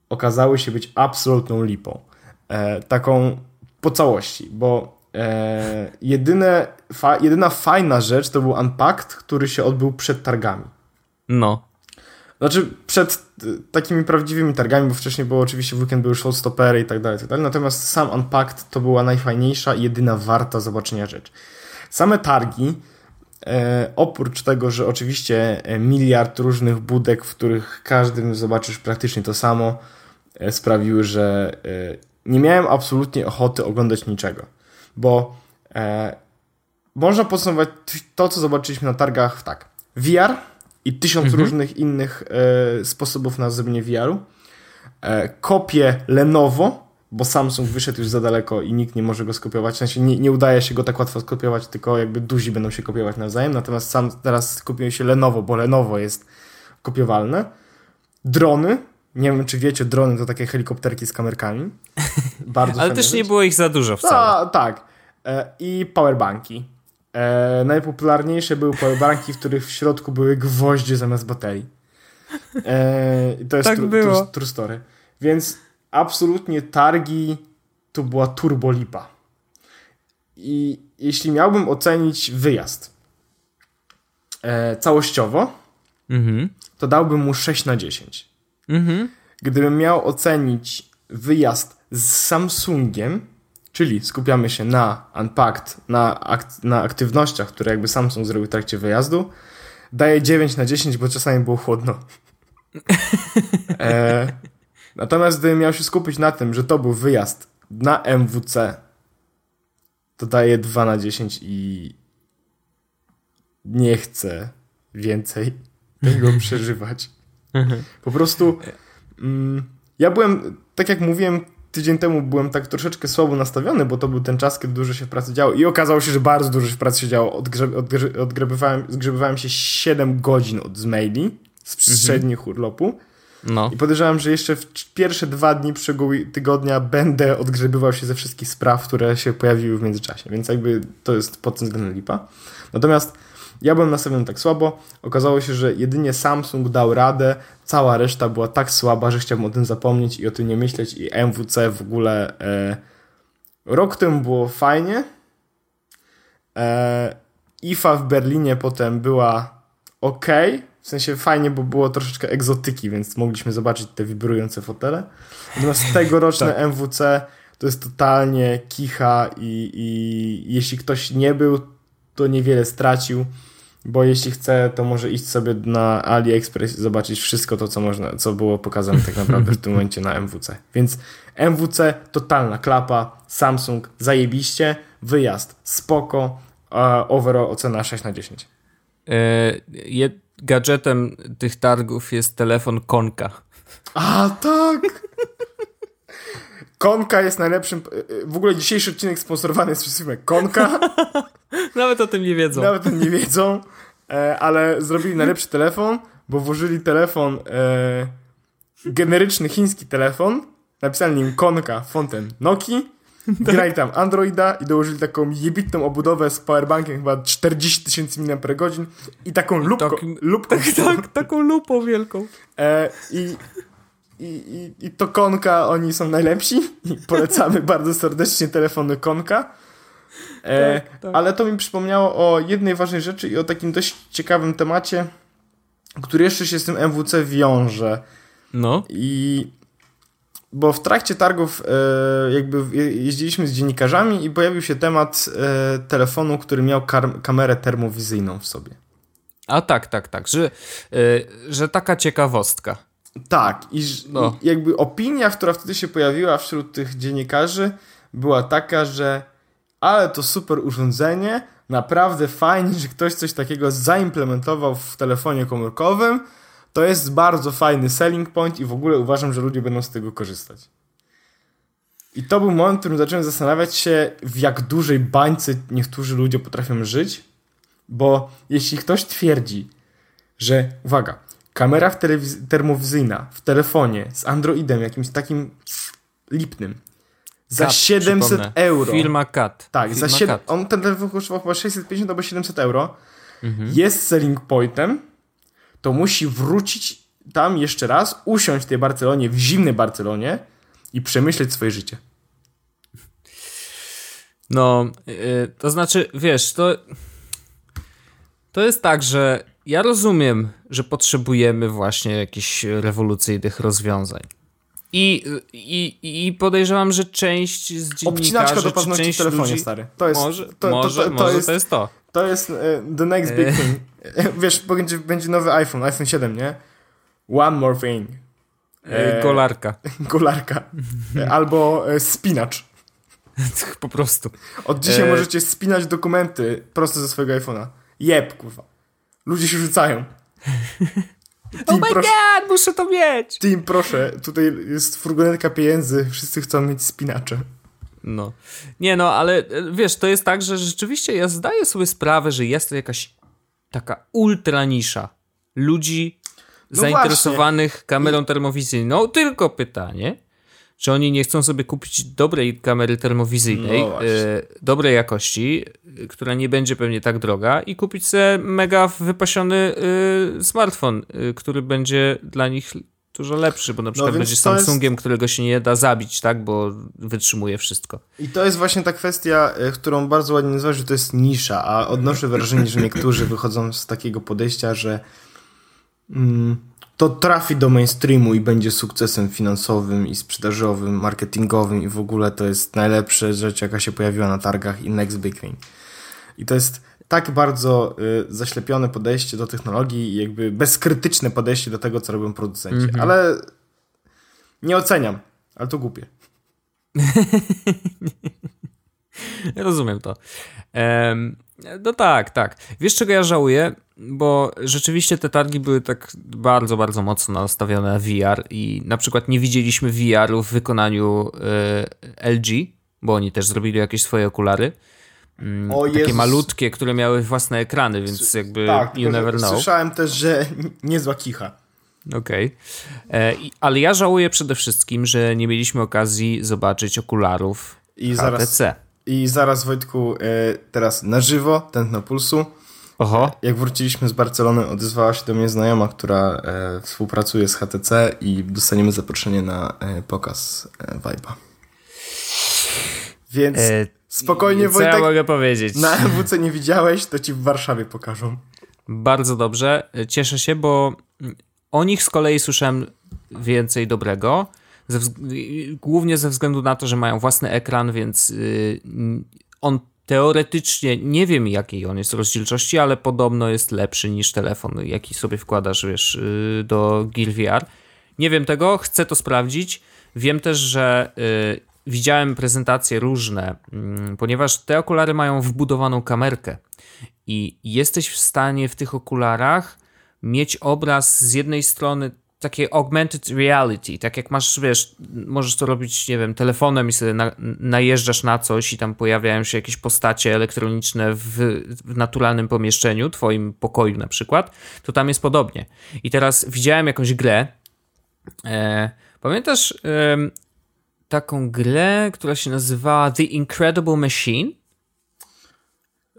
okazały się być absolutną lipą. E, taką po całości, bo e, jedyne, fa, jedyna fajna rzecz to był Unpacked, który się odbył przed targami. No. Znaczy przed y, takimi prawdziwymi targami, bo wcześniej było oczywiście w weekend były showstoppery i tak dalej, tak dalej. Natomiast sam Unpacked to była najfajniejsza i jedyna warta zobaczenia rzecz. Same targi, e, oprócz tego, że oczywiście e, miliard różnych budek, w których każdym zobaczysz praktycznie to samo, e, sprawiły, że e, nie miałem absolutnie ochoty oglądać niczego. Bo e, można podsumować to, co zobaczyliśmy na targach tak. VR i tysiąc mhm. różnych innych e, sposobów na zrobienie VR-u. E, kopie Lenovo, bo Samsung wyszedł już za daleko i nikt nie może go skopiować. W sensie nie, nie udaje się go tak łatwo skopiować, tylko jakby duzi będą się kopiować nawzajem. Natomiast sam teraz kopiuje się Lenovo, bo Lenovo jest kopiowalne. Drony. Nie wiem, czy wiecie, drony to takie helikopterki z kamerkami. Bardzo Ale też nie było ich za dużo wcale. A, tak. E, I powerbanki. E, najpopularniejsze były powerbanki, w których w środku były gwoździe zamiast baterii. E, to jest tak tru, było. True story. Więc absolutnie targi to była turbolipa. I jeśli miałbym ocenić wyjazd e, całościowo, mhm. to dałbym mu 6 na 10. Mhm. Gdybym miał ocenić wyjazd z Samsungiem, Czyli skupiamy się na Unpacked, na, ak na aktywnościach, które jakby Samsung zrobił w trakcie wyjazdu. Daję 9 na 10, bo czasami było chłodno. e, natomiast gdybym miał się skupić na tym, że to był wyjazd na MWC, to daję 2 na 10 i nie chcę więcej tego przeżywać. Mhm. Po prostu mm, ja byłem, tak jak mówiłem, tydzień temu byłem tak troszeczkę słabo nastawiony, bo to był ten czas, kiedy dużo się w pracy działo i okazało się, że bardzo dużo się w pracy się działo. Odgrze, odgrze, się 7 godzin od z maili z mhm. przednich urlopu. No. I podejrzewam, że jeszcze w pierwsze dwa dni przyszłego tygodnia będę odgrzebywał się ze wszystkich spraw, które się pojawiły w międzyczasie, więc jakby to jest pod tym względem lipa. Natomiast ja byłem nastawiony tak słabo. Okazało się, że jedynie Samsung dał radę, cała reszta była tak słaba, że chciałbym o tym zapomnieć i o tym nie myśleć. I MWC w ogóle e, rok temu było fajnie. E, IFA w Berlinie potem była ok, w sensie fajnie, bo było troszeczkę egzotyki, więc mogliśmy zobaczyć te wibrujące fotele. Natomiast tegoroczne tak. MWC to jest totalnie kicha i, i jeśli ktoś nie był, to niewiele stracił, bo jeśli chce, to może iść sobie na AliExpress i zobaczyć wszystko to, co można, co było pokazane tak naprawdę w tym momencie na MWC. Więc MWC totalna klapa, Samsung zajebiście, wyjazd spoko, a overall ocena 6 na 10. Yy, gadżetem tych targów jest telefon Konka. A tak! Konka jest najlepszym. W ogóle dzisiejszy odcinek sponsorowany jest przez firmę Konka. Nawet o tym nie wiedzą. Nawet o tym nie wiedzą, e, ale zrobili najlepszy telefon, bo włożyli telefon, e, generyczny chiński telefon, napisali nim Konka Fonten Noki, grali tam Androida i dołożyli taką jebitną obudowę z powerbankiem chyba 40 tysięcy mAh i taką lupką. Tak, lupką tak, tak, taką lupą wielką. E, I i, i, i to Konka, oni są najlepsi i polecamy bardzo serdecznie telefony Konka. E, tak, tak. Ale to mi przypomniało o jednej ważnej rzeczy i o takim dość ciekawym temacie, który jeszcze się z tym MWC wiąże. No. I bo w trakcie targów e, jakby jeździliśmy z dziennikarzami i pojawił się temat e, telefonu, który miał kamerę termowizyjną w sobie. A tak, tak, tak, że, e, że taka ciekawostka. Tak, i, no. i jakby opinia, która wtedy się pojawiła wśród tych dziennikarzy, była taka, że ale to super urządzenie, naprawdę fajnie, że ktoś coś takiego zaimplementował w telefonie komórkowym. To jest bardzo fajny selling point i w ogóle uważam, że ludzie będą z tego korzystać. I to był moment, w którym zacząłem zastanawiać się, w jak dużej bańce niektórzy ludzie potrafią żyć, bo jeśli ktoś twierdzi, że, uwaga, Kamera w termowizyjna w telefonie z Androidem jakimś takim lipnym za Cut, 700 euro. Firma Cat. Tak, Firma za 7, on ten telefon kosztował chyba 650 albo 700 euro. Mhm. Jest selling pointem, to musi wrócić tam jeszcze raz, usiąść w tej Barcelonie, w zimnej Barcelonie i przemyśleć swoje życie. No, yy, to znaczy, wiesz, to to jest tak, że ja rozumiem, że potrzebujemy właśnie jakichś rewolucyjnych rozwiązań. I, i, I podejrzewam, że część z dziennikarzy... Obcinaczka do paznokci w telefonie, ludzi, stary. To jest może, to, może, to, to, to, jest, to jest to. To jest uh, the next big thing. Wiesz, będzie, będzie nowy iPhone, iPhone 7, nie? One more thing. E, golarka. Golarka. Albo e, spinacz. po prostu. Od dzisiaj e... możecie spinać dokumenty prosto ze swojego iPhone'a. Jeb, kurwa. Ludzie się rzucają. oh my proszę, god, muszę to mieć! Team, proszę, tutaj jest furgonetka pieniędzy, wszyscy chcą mieć spinacze. No. Nie no, ale e, wiesz, to jest tak, że rzeczywiście ja zdaję sobie sprawę, że jest to jakaś taka ultra nisza ludzi no zainteresowanych właśnie. kamerą termowizyjną. Tylko pytanie, czy oni nie chcą sobie kupić dobrej kamery termowizyjnej, no y, dobrej jakości, y, która nie będzie pewnie tak droga i kupić sobie mega wypasiony y, smartfon, który będzie dla nich dużo lepszy, bo na no przykład no będzie Samsungiem, jest... którego się nie da zabić, tak, bo wytrzymuje wszystko. I to jest właśnie ta kwestia, którą bardzo ładnie nazwałeś, że to jest nisza, a odnoszę wrażenie, że niektórzy wychodzą z takiego podejścia, że mm, to trafi do mainstreamu i będzie sukcesem finansowym i sprzedażowym, marketingowym i w ogóle to jest najlepsza rzecz, jaka się pojawiła na targach i next big thing. I to jest tak bardzo y, zaślepione podejście do technologii i jakby bezkrytyczne podejście do tego, co robią producenci. Mm -hmm. Ale nie oceniam, ale to głupie. Rozumiem to. Um, no tak, tak. Wiesz, czego ja żałuję? bo rzeczywiście te targi były tak bardzo, bardzo mocno nastawione na VR i na przykład nie widzieliśmy VR-u w wykonaniu y, LG, bo oni też zrobili jakieś swoje okulary. Mm, takie Jezus. malutkie, które miały własne ekrany, więc jakby tak, you never know. Słyszałem też, że niezła kicha. Okej. Okay. E, ale ja żałuję przede wszystkim, że nie mieliśmy okazji zobaczyć okularów I HTC. Zaraz, I zaraz Wojtku, e, teraz na żywo, tętno pulsu. Oho. Jak wróciliśmy z Barcelony, odezwała się do mnie znajoma, która e, współpracuje z HTC i dostaniemy zaproszenie na e, pokaz e, Vibe'a. Więc e, Spokojnie, Co Wojtek. ja mogę powiedzieć? Na MWC nie widziałeś, to ci w Warszawie pokażą. Bardzo dobrze. Cieszę się, bo o nich z kolei słyszałem więcej dobrego. Ze, głównie ze względu na to, że mają własny ekran, więc yy, on teoretycznie, nie wiem jakiej on jest rozdzielczości, ale podobno jest lepszy niż telefon, jaki sobie wkładasz, wiesz, yy, do Gear VR. Nie wiem tego, chcę to sprawdzić. Wiem też, że yy, widziałem prezentacje różne, mm, ponieważ te okulary mają wbudowaną kamerkę i jesteś w stanie w tych okularach mieć obraz z jednej strony takie augmented reality, tak jak masz, wiesz, możesz to robić, nie wiem, telefonem i sobie na, najeżdżasz na coś i tam pojawiają się jakieś postacie elektroniczne w, w, naturalnym pomieszczeniu, twoim pokoju na przykład, to tam jest podobnie. I teraz widziałem jakąś grę, e, pamiętasz e, taką grę, która się nazywała The Incredible Machine?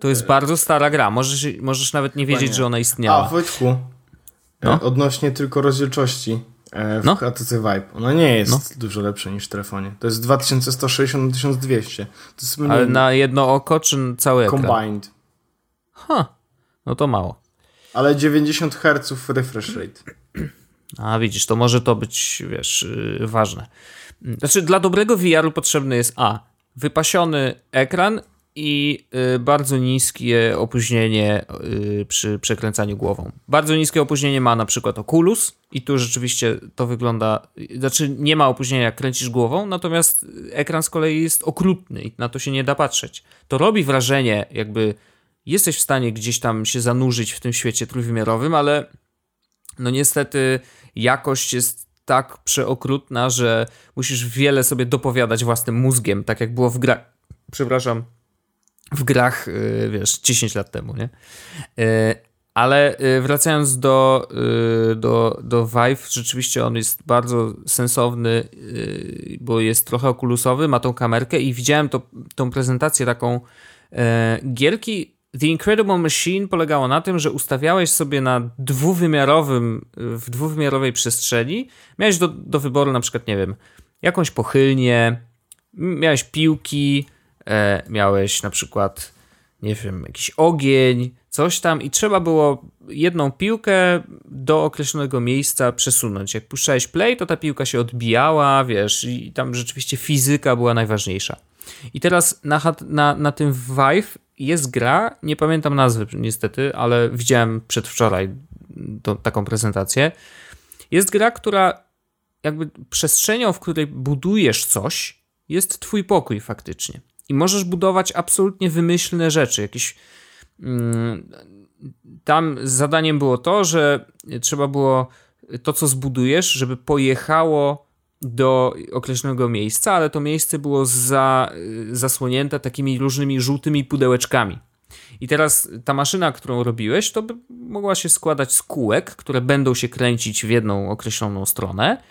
To jest bardzo stara gra, możesz, możesz nawet nie wiedzieć, że ona istniała. A, Wojtku, no? E, odnośnie tylko rozdzielczości e, w no? HTC Vive. Ona nie jest no? dużo lepsza niż w telefonie. To jest 2160 na 1200. To jest mniej... Ale na jedno oko, czy ekran? Combined. Ha, no to mało. Ale 90 Hz refresh rate. A widzisz, to może to być, wiesz, yy, ważne. Znaczy, dla dobrego VR-u potrzebny jest A. Wypasiony ekran i y, bardzo niskie opóźnienie y, przy przekręcaniu głową. Bardzo niskie opóźnienie ma na przykład Oculus i tu rzeczywiście to wygląda, znaczy nie ma opóźnienia jak kręcisz głową, natomiast ekran z kolei jest okrutny i na to się nie da patrzeć. To robi wrażenie jakby jesteś w stanie gdzieś tam się zanurzyć w tym świecie trójwymiarowym, ale no niestety jakość jest tak przeokrutna, że musisz wiele sobie dopowiadać własnym mózgiem, tak jak było w grach, przepraszam, w grach, y, wiesz, 10 lat temu, nie? Y, ale y, wracając do, do, do Vive, rzeczywiście on jest bardzo sensowny, bo jest trochę okulusowy, ma tą kamerkę i widziałem to, tą prezentację taką gierki The Incredible Machine polegało na tym, że ustawiałeś sobie na dwuwymiarowym, w dwuwymiarowej przestrzeni, miałeś do, do wyboru na przykład, nie wiem, jakąś pochylnię, miałeś piłki, e, miałeś na przykład, nie wiem, jakiś ogień, coś tam i trzeba było jedną piłkę do określonego miejsca przesunąć. Jak puszczałeś play, to ta piłka się odbijała, wiesz, i tam rzeczywiście fizyka była najważniejsza. I teraz na, na, na tym Vive jest gra, nie pamiętam nazwy niestety, ale widziałem przedwczoraj to, taką prezentację. Jest gra, która jakby przestrzenią, w której budujesz coś, jest twój pokój faktycznie i możesz budować absolutnie wymyślne rzeczy. Jakieś. Mm, tam zadaniem było to, że trzeba było to, co zbudujesz, żeby pojechało do określonego miejsca, ale to miejsce było za, zasłonięte takimi różnymi żółtymi pudełeczkami. I teraz ta maszyna, którą robiłeś, to by mogła się składać z kółek, które będą się kręcić w jedną określoną stronę,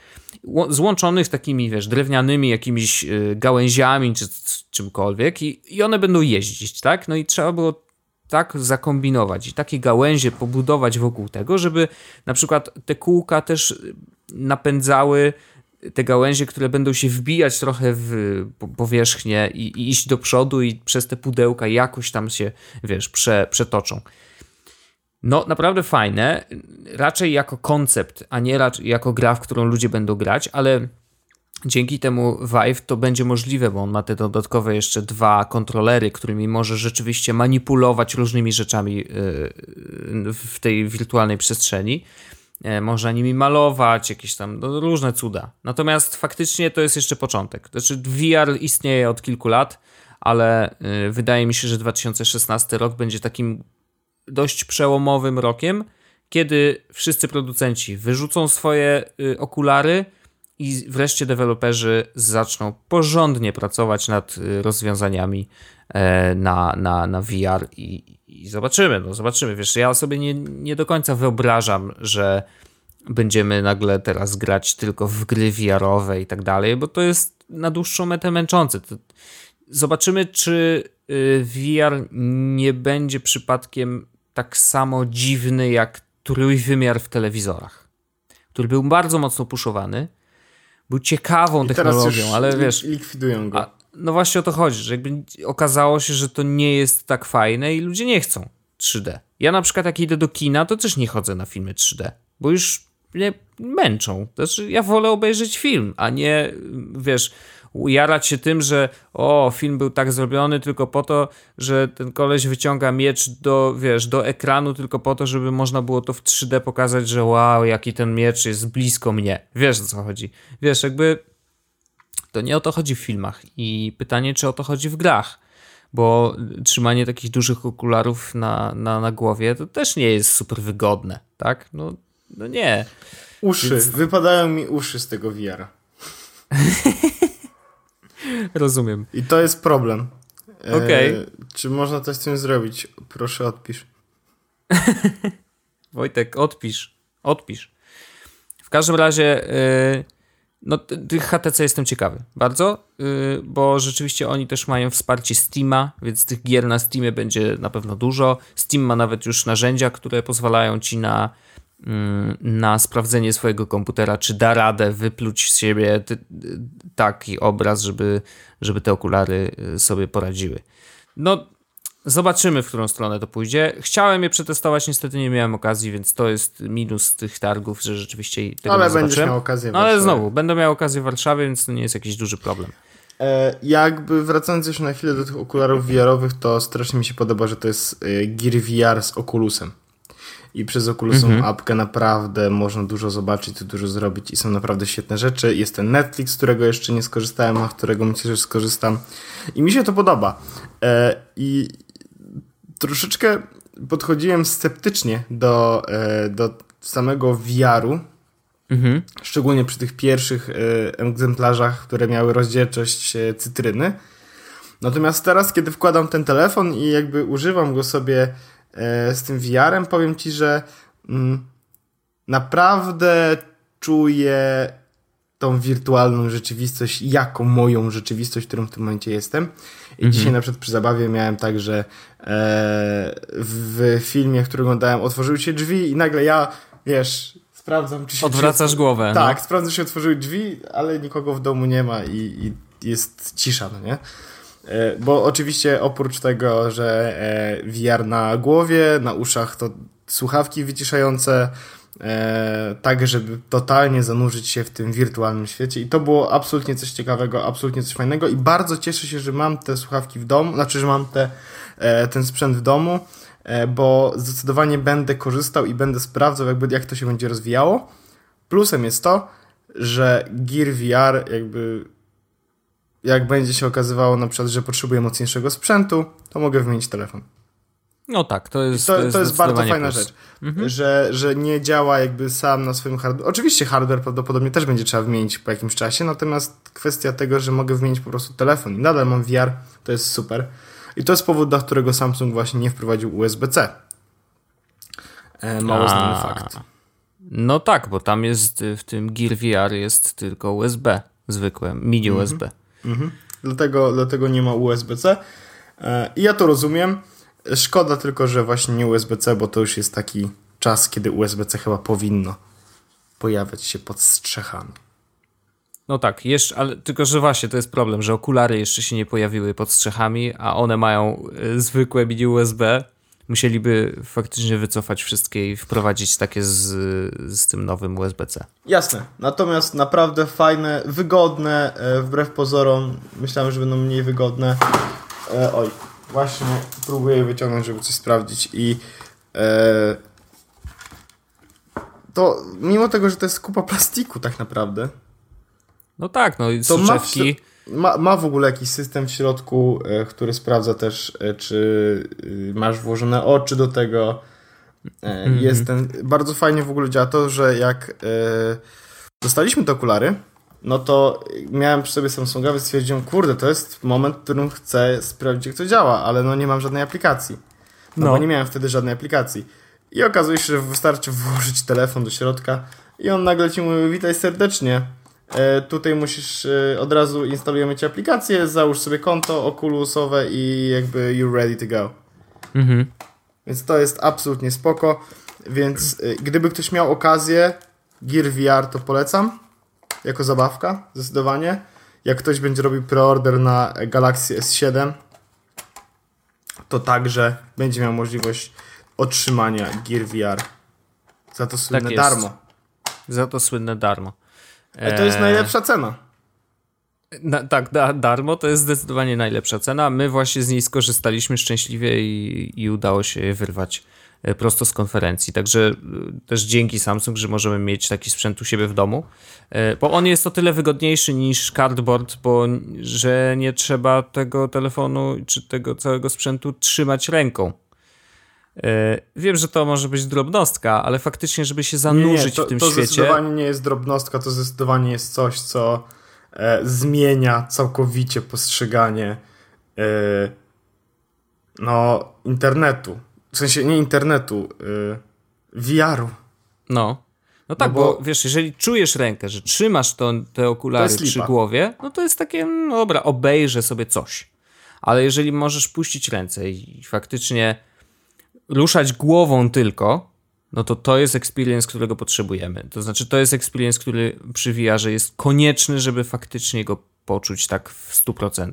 złączonych takimi, wiesz, drewnianymi jakimiś y, gałęziami czy czymkolwiek i, i one będą jeździć, tak? No i trzeba było tak zakombinować i takie gałęzie pobudować wokół tego, żeby na przykład te kółka też napędzały te gałęzie, które będą się wbijać trochę w powierzchnię i, i, iść do przodu i przez te pudełka jakoś tam się, wiesz, prze, przetoczą. No, naprawdę fajne. Raczej jako koncept, a nie raczej jako gra, w którą ludzie będą grać, ale dzięki temu Vive to będzie możliwe, bo on ma te dodatkowe jeszcze dwa kontrolery, którymi może rzeczywiście manipulować różnymi rzeczami yy, w tej wirtualnej przestrzeni. E, można nimi malować, jakieś tam no, różne cuda. Natomiast faktycznie to jest jeszcze początek. Znaczy, VR istnieje od kilku lat, ale yy, wydaje mi się, że 2016 rok będzie takim dość przełomowym rokiem, kiedy wszyscy producenci wyrzucą swoje y, okulary i wreszcie deweloperzy zaczną porządnie pracować nad y, rozwiązaniami e, na, na, na VR i, i zobaczymy, no zobaczymy. Wiesz, ja sobie nie, nie do końca wyobrażam, że będziemy nagle teraz grać tylko w gry VR-owe i tak dalej, bo to jest na dłuższą metę męczące. Zobaczymy, czy y, VR nie będzie przypadkiem tak samo dziwny jak trójwymiar w telewizorach, który był bardzo mocno puszowany, był ciekawą I technologią, ale wiesz. Likwidują go. A, no właśnie o to chodzi, że jakby okazało się, że to nie jest tak fajne i ludzie nie chcą 3D. Ja na przykład jak idę do kina, to też nie chodzę na filmy 3D, bo już mnie męczą. Znaczy, ja wolę obejrzeć film, a nie, wiesz, ujarać się tym, że o, film był tak zrobiony tylko po to, że ten koleś wyciąga miecz do, wiesz, do ekranu tylko po to, żeby można było to w 3D pokazać, że wow, jaki ten miecz jest blisko mnie. Wiesz o co chodzi. Wiesz, jakby to nie o to chodzi w filmach i pytanie, czy o to chodzi w grach. Bo trzymanie takich dużych okularów na, na, na głowie to też nie jest super wygodne, tak? No, no nie. Uszy, Więc... wypadają mi uszy z tego VR. Rozumiem. I to jest problem. E, Okej. Okay. Czy można coś z tym zrobić? Proszę odpisz. Wojtek, odpisz. Odpisz. W każdym razie, yy, no tych HTC jestem ciekawy. Bardzo, yy, bo rzeczywiście oni też mają wsparcie Steama, więc tych gier na Steamie będzie na pewno dużo. Steam ma nawet już narzędzia, które pozwalają ci na Mm, na sprawdzenie swojego komputera, czy da radę wypluć z siebie taki obraz, żeby, żeby te okulary y, sobie poradziły. No, zobaczymy, w którą stronę to pójdzie. Chciałem je przetestować, niestety nie miałem okazji, więc to jest minus tych targów, że rzeczywiście tego ale nie będziesz miał okazję. No, ale znowu, będę miał okazję w Warszawie, więc to nie jest jakiś duży problem. E, jakby wracając jeszcze na chwilę do tych okularów VR-owych, to strasznie mi się podoba, że to jest e, Gear VR z Oculusem i przez Oculusową mhm. apkę naprawdę można dużo zobaczyć, dużo zrobić i są naprawdę świetne rzeczy. Jest ten Netflix, którego jeszcze nie skorzystałem, a z którego myślę, że skorzystam i mi się to podoba. E, I troszeczkę podchodziłem sceptycznie do, e, do samego VR-u, mhm. szczególnie przy tych pierwszych e, egzemplarzach, które miały rozdzielczość e, cytryny. Natomiast teraz, kiedy wkładam ten telefon i jakby używam go sobie z tym VR-em, powiem Ci, że mm, naprawdę czuję tą wirtualną rzeczywistość jako moją rzeczywistość, którą w tym momencie jestem. I mhm. dzisiaj na przykład przy zabawie miałem tak, że e, w filmie, który oglądałem, otworzyły się drzwi i nagle ja, wiesz, sprawdzam, czy się... Odwracasz czy, głowę. Tak, no. sprawdzam, czy się otworzyły drzwi, ale nikogo w domu nie ma i, i jest cisza, no nie? E, bo oczywiście oprócz tego, że e, VR na głowie, na uszach to słuchawki wyciszające, e, tak żeby totalnie zanurzyć się w tym wirtualnym świecie i to było absolutnie coś ciekawego, absolutnie coś fajnego i bardzo cieszę się, że mam te słuchawki w domu, znaczy, że mam te, ten sprzęt w domu, bo zdecydowanie będę korzystał i będę sprawdzał jakby jak to się będzie rozwijało. Plusem jest to, że Gear VR jakby jak będzie się okazywało na przykład, że potrzebuję mocniejszego sprzętu, to mogę wymienić telefon. No tak, to jest. to, to, jest, to jest bardzo fajna plus. rzecz, mhm. że, że nie działa jakby sam na swoim hardware. Oczywiście hardware prawdopodobnie też będzie trzeba wymienić po jakimś czasie, natomiast kwestia tego, że mogę wymienić po prostu telefon i nadal mam VR, to jest super. I to jest powód, dla którego Samsung właśnie nie wprowadził USB-C. E, mało A, znany fakt. No tak, bo tam jest w tym Gear VR jest tylko USB zwykłe, mini mhm. USB. Mhm. Dlatego, dlatego nie ma USB-C. E, I ja to rozumiem. Szkoda tylko, że właśnie nie USB-C, bo to już jest taki czas, kiedy USB-C chyba powinno pojawiać się pod strzechami. No tak, jeszcze, ale tylko, że właśnie to jest problem, że okulary jeszcze się nie pojawiły pod strzechami, a one mają y, zwykłe mini USB musieliby faktycznie wycofać wszystkie i wprowadzić takie z, z tym nowym USB-C. Jasne. Natomiast naprawdę fajne, wygodne, e, wbrew pozorom. Myślałem, że będą mniej wygodne. E, oj, właśnie próbuję wyciągnąć, żeby coś sprawdzić i e, to mimo tego, że to jest kupa plastiku tak naprawdę. No tak, no i soczewki. Ma, ma w ogóle jakiś system w środku, e, który sprawdza też, e, czy e, masz włożone oczy do tego. Mm -hmm. Jest ten, bardzo fajnie w ogóle działa to, że jak dostaliśmy te okulary, no to miałem przy sobie Samsunga, więc stwierdziłem, kurde, to jest moment, w którym chcę sprawdzić, jak to działa, ale no nie mam żadnej aplikacji. No, no. bo nie miałem wtedy żadnej aplikacji. I okazuje się, że wystarczy włożyć telefon do środka i on nagle ci mówi, witaj serdecznie, E, tutaj musisz, e, od razu instalujemy ci aplikację, załóż sobie konto Oculusowe i jakby you're ready to go. Mhm. Więc to jest absolutnie spoko. Więc e, gdyby ktoś miał okazję, Gear VR to polecam. Jako zabawka, zdecydowanie. jak ktoś będzie robił preorder na Galaxy S7, to także będzie miał możliwość otrzymania Gear VR. Za to słynne tak darmo. Za to słynne darmo. Ale to jest eee, najlepsza cena. Na, tak, da, darmo to jest zdecydowanie najlepsza cena. My właśnie z niej skorzystaliśmy szczęśliwie i, i udało się je wyrwać e, prosto z konferencji. Także e, też dzięki Samsung, że możemy mieć taki sprzęt u siebie w domu. E, bo on jest o tyle wygodniejszy niż cardboard, bo że nie trzeba tego telefonu czy tego całego sprzętu trzymać ręką. Wiem, że to może być drobnostka, ale faktycznie, żeby się zanurzyć nie, to, w tym to świecie. To zdecydowanie nie jest drobnostka, to zdecydowanie jest coś, co e, zmienia całkowicie postrzeganie e, no, internetu. W sensie nie internetu, VR-u. No. No tak, no bo, bo, wiesz, jeżeli czujesz rękę, że trzymasz to, te okulary przy głowie, no to jest takie, no dobra, obejrzę sobie coś. Ale jeżeli możesz puścić ręce i faktycznie ruszać głową tylko, no to to jest experience, którego potrzebujemy. To znaczy, to jest experience, który przy VR jest konieczny, żeby faktycznie go poczuć tak w 100%.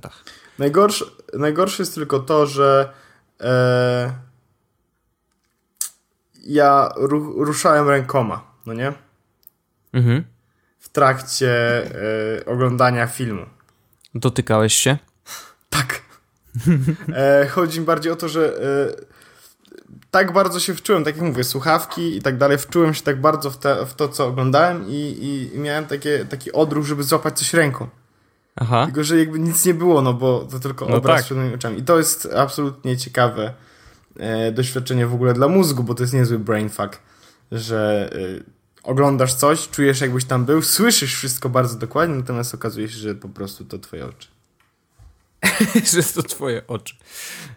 Najgorsze, najgorsze jest tylko to, że e, ja ru, ruszałem rękoma, no nie? Mhm. W trakcie e, oglądania filmu. Dotykałeś się? Tak. E, chodzi mi bardziej o to, że e, tak bardzo się wczułem, tak jak mówię, słuchawki i tak dalej, wczułem się tak bardzo w, te, w to, co oglądałem i, i, i, miałem takie, taki odruch, żeby złapać coś ręką. Aha. Tylko, że jakby nic nie było, no bo to tylko no obraz tak. przed moimi oczami. I to jest absolutnie ciekawe doświadczenie w ogóle dla mózgu, bo to jest niezły brain fuck, że e, oglądasz coś, czujesz jakbyś tam był, słyszysz wszystko bardzo dokładnie, natomiast okazuje się, że po prostu to twoje oczy. że to twoje oczy.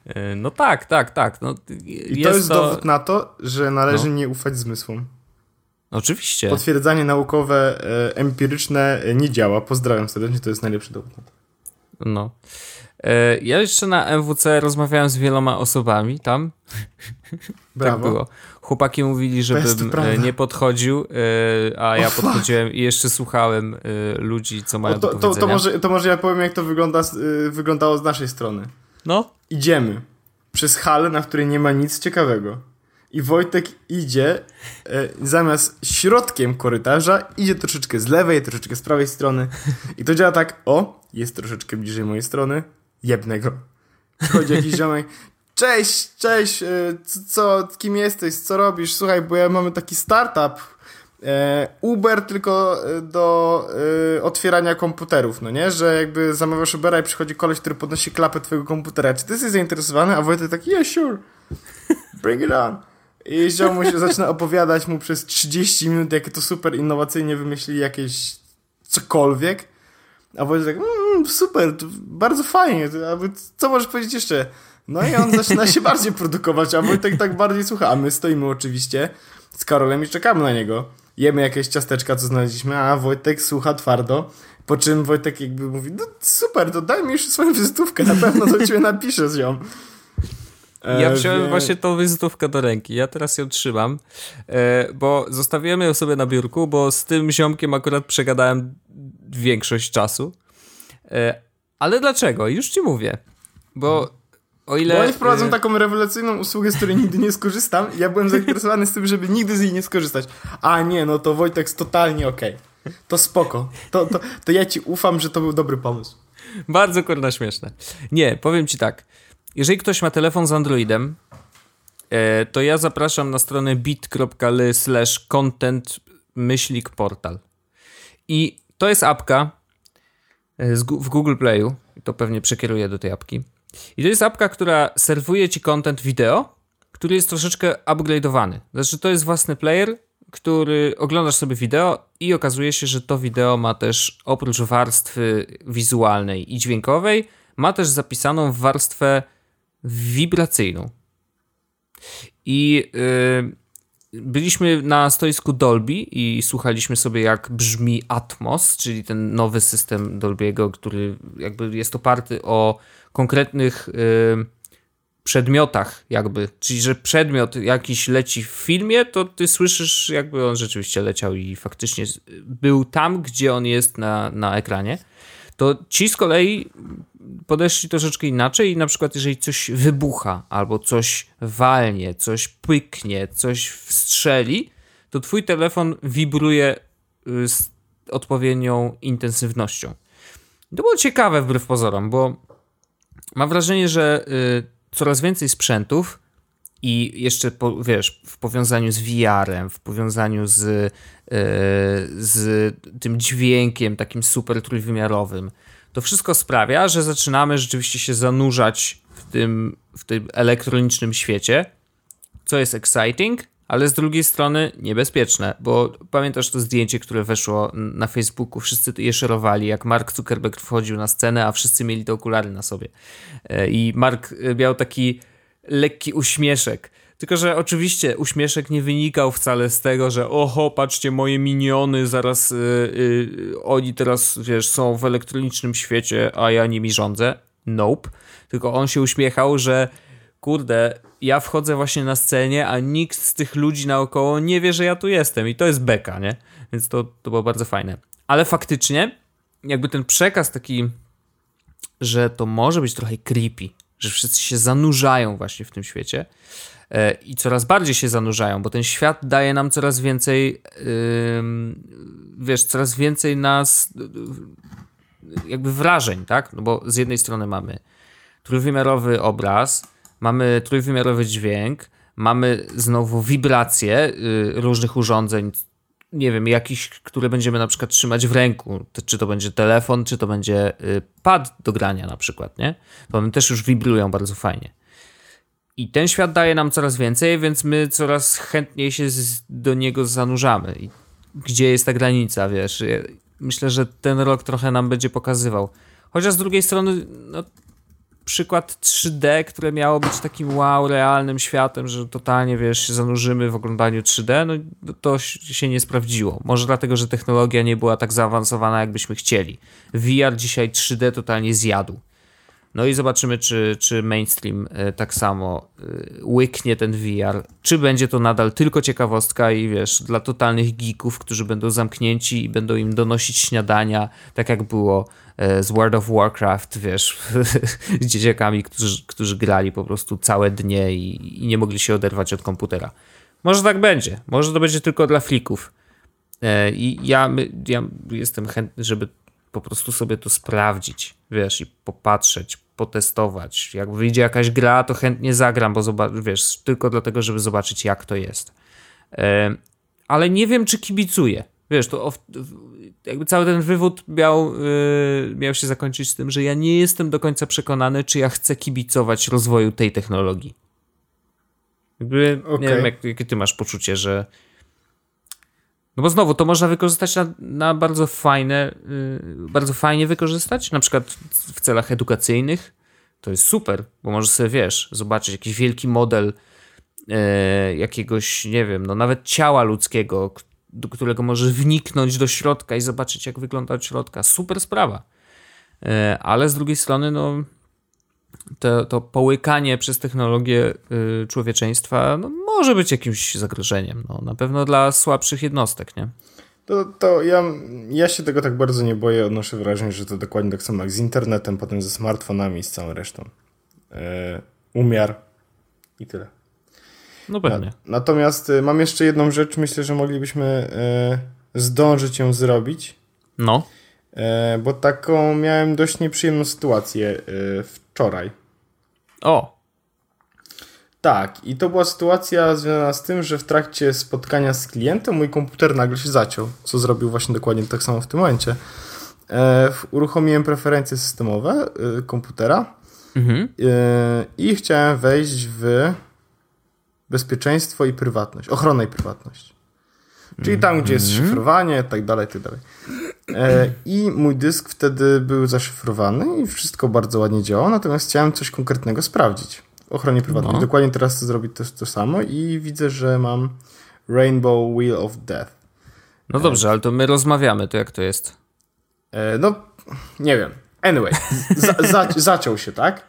E, no tak, tak, tak. No, I to jest to... dowód na to, że należy no. nie ufać zmysłom. Oczywiście. Potwierdzanie naukowe, e, empiryczne e, nie działa. Pozdrawiam serdecznie, to jest najlepszy dowód na to. No. E, ja jeszcze na MWC rozmawiałem z wieloma osobami tam. Tak Brawo. tak było. Chłopaki mówili, żebym e, nie podchodził, e, a ja oh, podchodziłem i jeszcze słuchałem ludzi, co mają o, to, do powiedzenia. To, to, może, to może ja powiem, jak to wygląda, wyglądało z naszej strony. No. Idziemy przez halę, na której nie ma nic ciekawego. I Wojtek idzie zamiast środkiem korytarza, idzie troszeczkę z lewej, troszeczkę z prawej strony. I to działa tak, o, jest troszeczkę bliżej mojej strony, jebnę go. Przychodzi jakiś ziomek, cześć, cześć, e, co, kim jesteś, co robisz? Słuchaj, bo ja mamy taki startup, e, Uber tylko e, do otwierania komputerów, no nie? Że jakby zamawiasz Ubera i przychodzi koleś, który podnosi klapę twojego komputera. Czy ty jesteś zainteresowany? A Wojtek taki, yeah, sure, bring it on. I ziom mu się zaczyna opowiadać mu przez 30 minut, jakie to super innowacyjnie wymyślili jakieś cokolwiek. A Wojtek tak, mmm, super, bardzo fajnie, co możesz powiedzieć jeszcze? No i on zaczyna się bardziej produkować, a Wojtek tak bardziej słucha, a my stoimy oczywiście z Karolem i czekamy na niego. Jemy jakieś ciasteczka, co znaleźliśmy, a Wojtek słucha twardo, po czym Wojtek jakby mówi, no super, to daj mi już swoją wizytówkę, na pewno do ciebie napiszę z nią. Ja e, wziąłem wie... właśnie tą wizytówkę do ręki. Ja teraz ją trzymam, e, bo zostawiłem ją sobie na biurku, bo z tym ziomkiem akurat przegadałem większość czasu. E, ale dlaczego? Już ci mówię. Bo o ile... Bo oni wprowadzą taką rewelacyjną usługę, z której nigdy nie skorzystam. Ja byłem zainteresowany z tym, żeby nigdy z niej nie skorzystać. A nie, no to Wojtek jest totalnie okej. Okay. To spoko. To, to, to ja ci ufam, że to był dobry pomysł. Bardzo kurna śmieszne. Nie, powiem ci tak jeżeli ktoś ma telefon z Androidem, e, to ja zapraszam na stronę bit.ly slash content myślik portal. I to jest apka e, w Google Playu, to pewnie przekieruję do tej apki. I to jest apka, która serwuje ci content wideo, który jest troszeczkę upgrade'owany. Znaczy to jest własny player, który oglądasz sobie wideo i okazuje się, że to wideo ma też oprócz warstwy wizualnej i dźwiękowej, ma też zapisaną warstwę wibracyjną. I yy, byliśmy na stoisku Dolby i słuchaliśmy sobie, jak brzmi Atmos, czyli ten nowy system Dolbiego, który jakby jest oparty o konkretnych yy, przedmiotach, jakby. Czyli, że przedmiot jakiś leci w filmie, to ty słyszysz, jakby on rzeczywiście leciał i faktycznie był tam, gdzie on jest na, na ekranie to ci z kolei podeszli troszeczkę inaczej i na przykład jeżeli coś wybucha, albo coś walnie, coś pyknie, coś wstrzeli, to twój telefon wibruje y, z odpowiednią intensywnością. To było ciekawe wbrew pozorom, bo mam wrażenie, że y, coraz więcej sprzętów i jeszcze, po, wiesz, w powiązaniu z VR-em, w powiązaniu z, yy, z tym dźwiękiem takim super trójwymiarowym, to wszystko sprawia, że zaczynamy rzeczywiście się zanurzać w tym, w tym elektronicznym świecie, co jest exciting, ale z drugiej strony niebezpieczne, bo pamiętasz to zdjęcie, które weszło na Facebooku, wszyscy je szerowali, jak Mark Zuckerberg wchodził na scenę, a wszyscy mieli te okulary na sobie. E, I Mark miał taki lekki uśmieszek. Tylko, że oczywiście uśmieszek nie wynikał wcale z tego, że oho, patrzcie, moje miniony, zaraz yy, yy, oni teraz, wiesz, są w elektronicznym świecie, a ja nimi rządzę. Nope. Tylko on się uśmiechał, że kurde, ja wchodzę właśnie na scenie, a nikt z tych ludzi naokoło nie wie, że ja tu jestem i to jest beka, nie? Więc to, to było bardzo fajne. Ale faktycznie, jakby ten przekaz taki, że to może być trochę creepy, że wszyscy się zanurzają właśnie w tym świecie i coraz bardziej się zanurzają, bo ten świat daje nam coraz więcej, wiesz, coraz więcej nas, jakby wrażeń, tak? No bo z jednej strony mamy trójwymiarowy obraz, mamy trójwymiarowy dźwięk, mamy znowu wibracje y, różnych urządzeń, nie wiem, jakiś, które będziemy na przykład trzymać w ręku, czy to będzie telefon, czy to będzie y, pad do grania na przykład, nie? To one też już wibrują bardzo fajnie. I ten świat daje nam coraz więcej, więc my coraz chętniej się do niego zanurzamy. I gdzie jest ta granica, wiesz? Myślę, że ten rok trochę nam będzie pokazywał. Chociaż z drugiej strony, no, przykład 3D, które miało być takim wow, realnym światem, że totalnie, wiesz, się zanurzymy w oglądaniu 3D, no to się nie sprawdziło. Może dlatego, że technologia nie była tak zaawansowana, jakbyśmy chcieli. VR dzisiaj 3D totalnie zjadł. No i zobaczymy, czy, czy mainstream e, tak samo e, łyknie ten VR, czy będzie to nadal tylko ciekawostka i wiesz, dla totalnych geeków, którzy będą zamknięci i będą im donosić śniadania, tak jak było e, z World of Warcraft, wiesz, z dzieciakami, którzy, którzy grali po prostu całe dnie i, i nie mogli się oderwać od komputera. Może tak będzie, może to będzie tylko dla flików. I ja, ja jestem chętny, żeby po prostu sobie to sprawdzić, wiesz, i popatrzeć, potestować. Jak wyjdzie jakaś gra, to chętnie zagram, bo wiesz, tylko dlatego, żeby zobaczyć, jak to jest. Ale nie wiem, czy kibicuję. Wiesz, to jakby cały ten wywód miał, yy, miał się zakończyć z tym, że ja nie jestem do końca przekonany, czy ja chcę kibicować rozwoju tej technologii. Jakby, okay. nie wiem, jak, jakie ty masz poczucie, że no bo znowu, to można wykorzystać na, na bardzo fajne, yy, bardzo fajnie wykorzystać, na przykład w celach edukacyjnych. To jest super, bo możesz sobie, wiesz, zobaczyć jakiś wielki model yy, jakiegoś, nie wiem, no nawet ciała ludzkiego, do którego możesz wniknąć do środka i zobaczyć, jak wygląda od środka. Super sprawa. Yy, ale z drugiej strony, no to, to połykanie przez technologię y, człowieczeństwa no, może być jakimś zagrożeniem. No, na pewno dla słabszych jednostek, nie? To, to ja, ja się tego tak bardzo nie boję. Odnoszę wrażenie, że to dokładnie tak samo jak z internetem, potem ze smartfonami i z całą resztą. E, umiar i tyle. No pewnie. Na, natomiast y, mam jeszcze jedną rzecz, myślę, że moglibyśmy y, zdążyć ją zrobić. No. E, bo taką miałem dość nieprzyjemną sytuację wczoraj. O! Tak, i to była sytuacja związana z tym, że w trakcie spotkania z klientem mój komputer nagle się zaciął, co zrobił właśnie dokładnie tak samo w tym momencie. E, uruchomiłem preferencje systemowe e, komputera mhm. e, i chciałem wejść w bezpieczeństwo i prywatność, ochronę i prywatność. Czyli tam, gdzie jest mhm. szyfrowanie, tak dalej, tak dalej. E, I mój dysk wtedy był zaszyfrowany i wszystko bardzo ładnie działało, natomiast chciałem coś konkretnego sprawdzić w ochronie prywatnej. No. Dokładnie teraz chcę zrobić to, to samo i widzę, że mam Rainbow Wheel of Death. No dobrze, ale to my rozmawiamy, to jak to jest? E, no, nie wiem. Anyway, za, za, zaciął się, tak?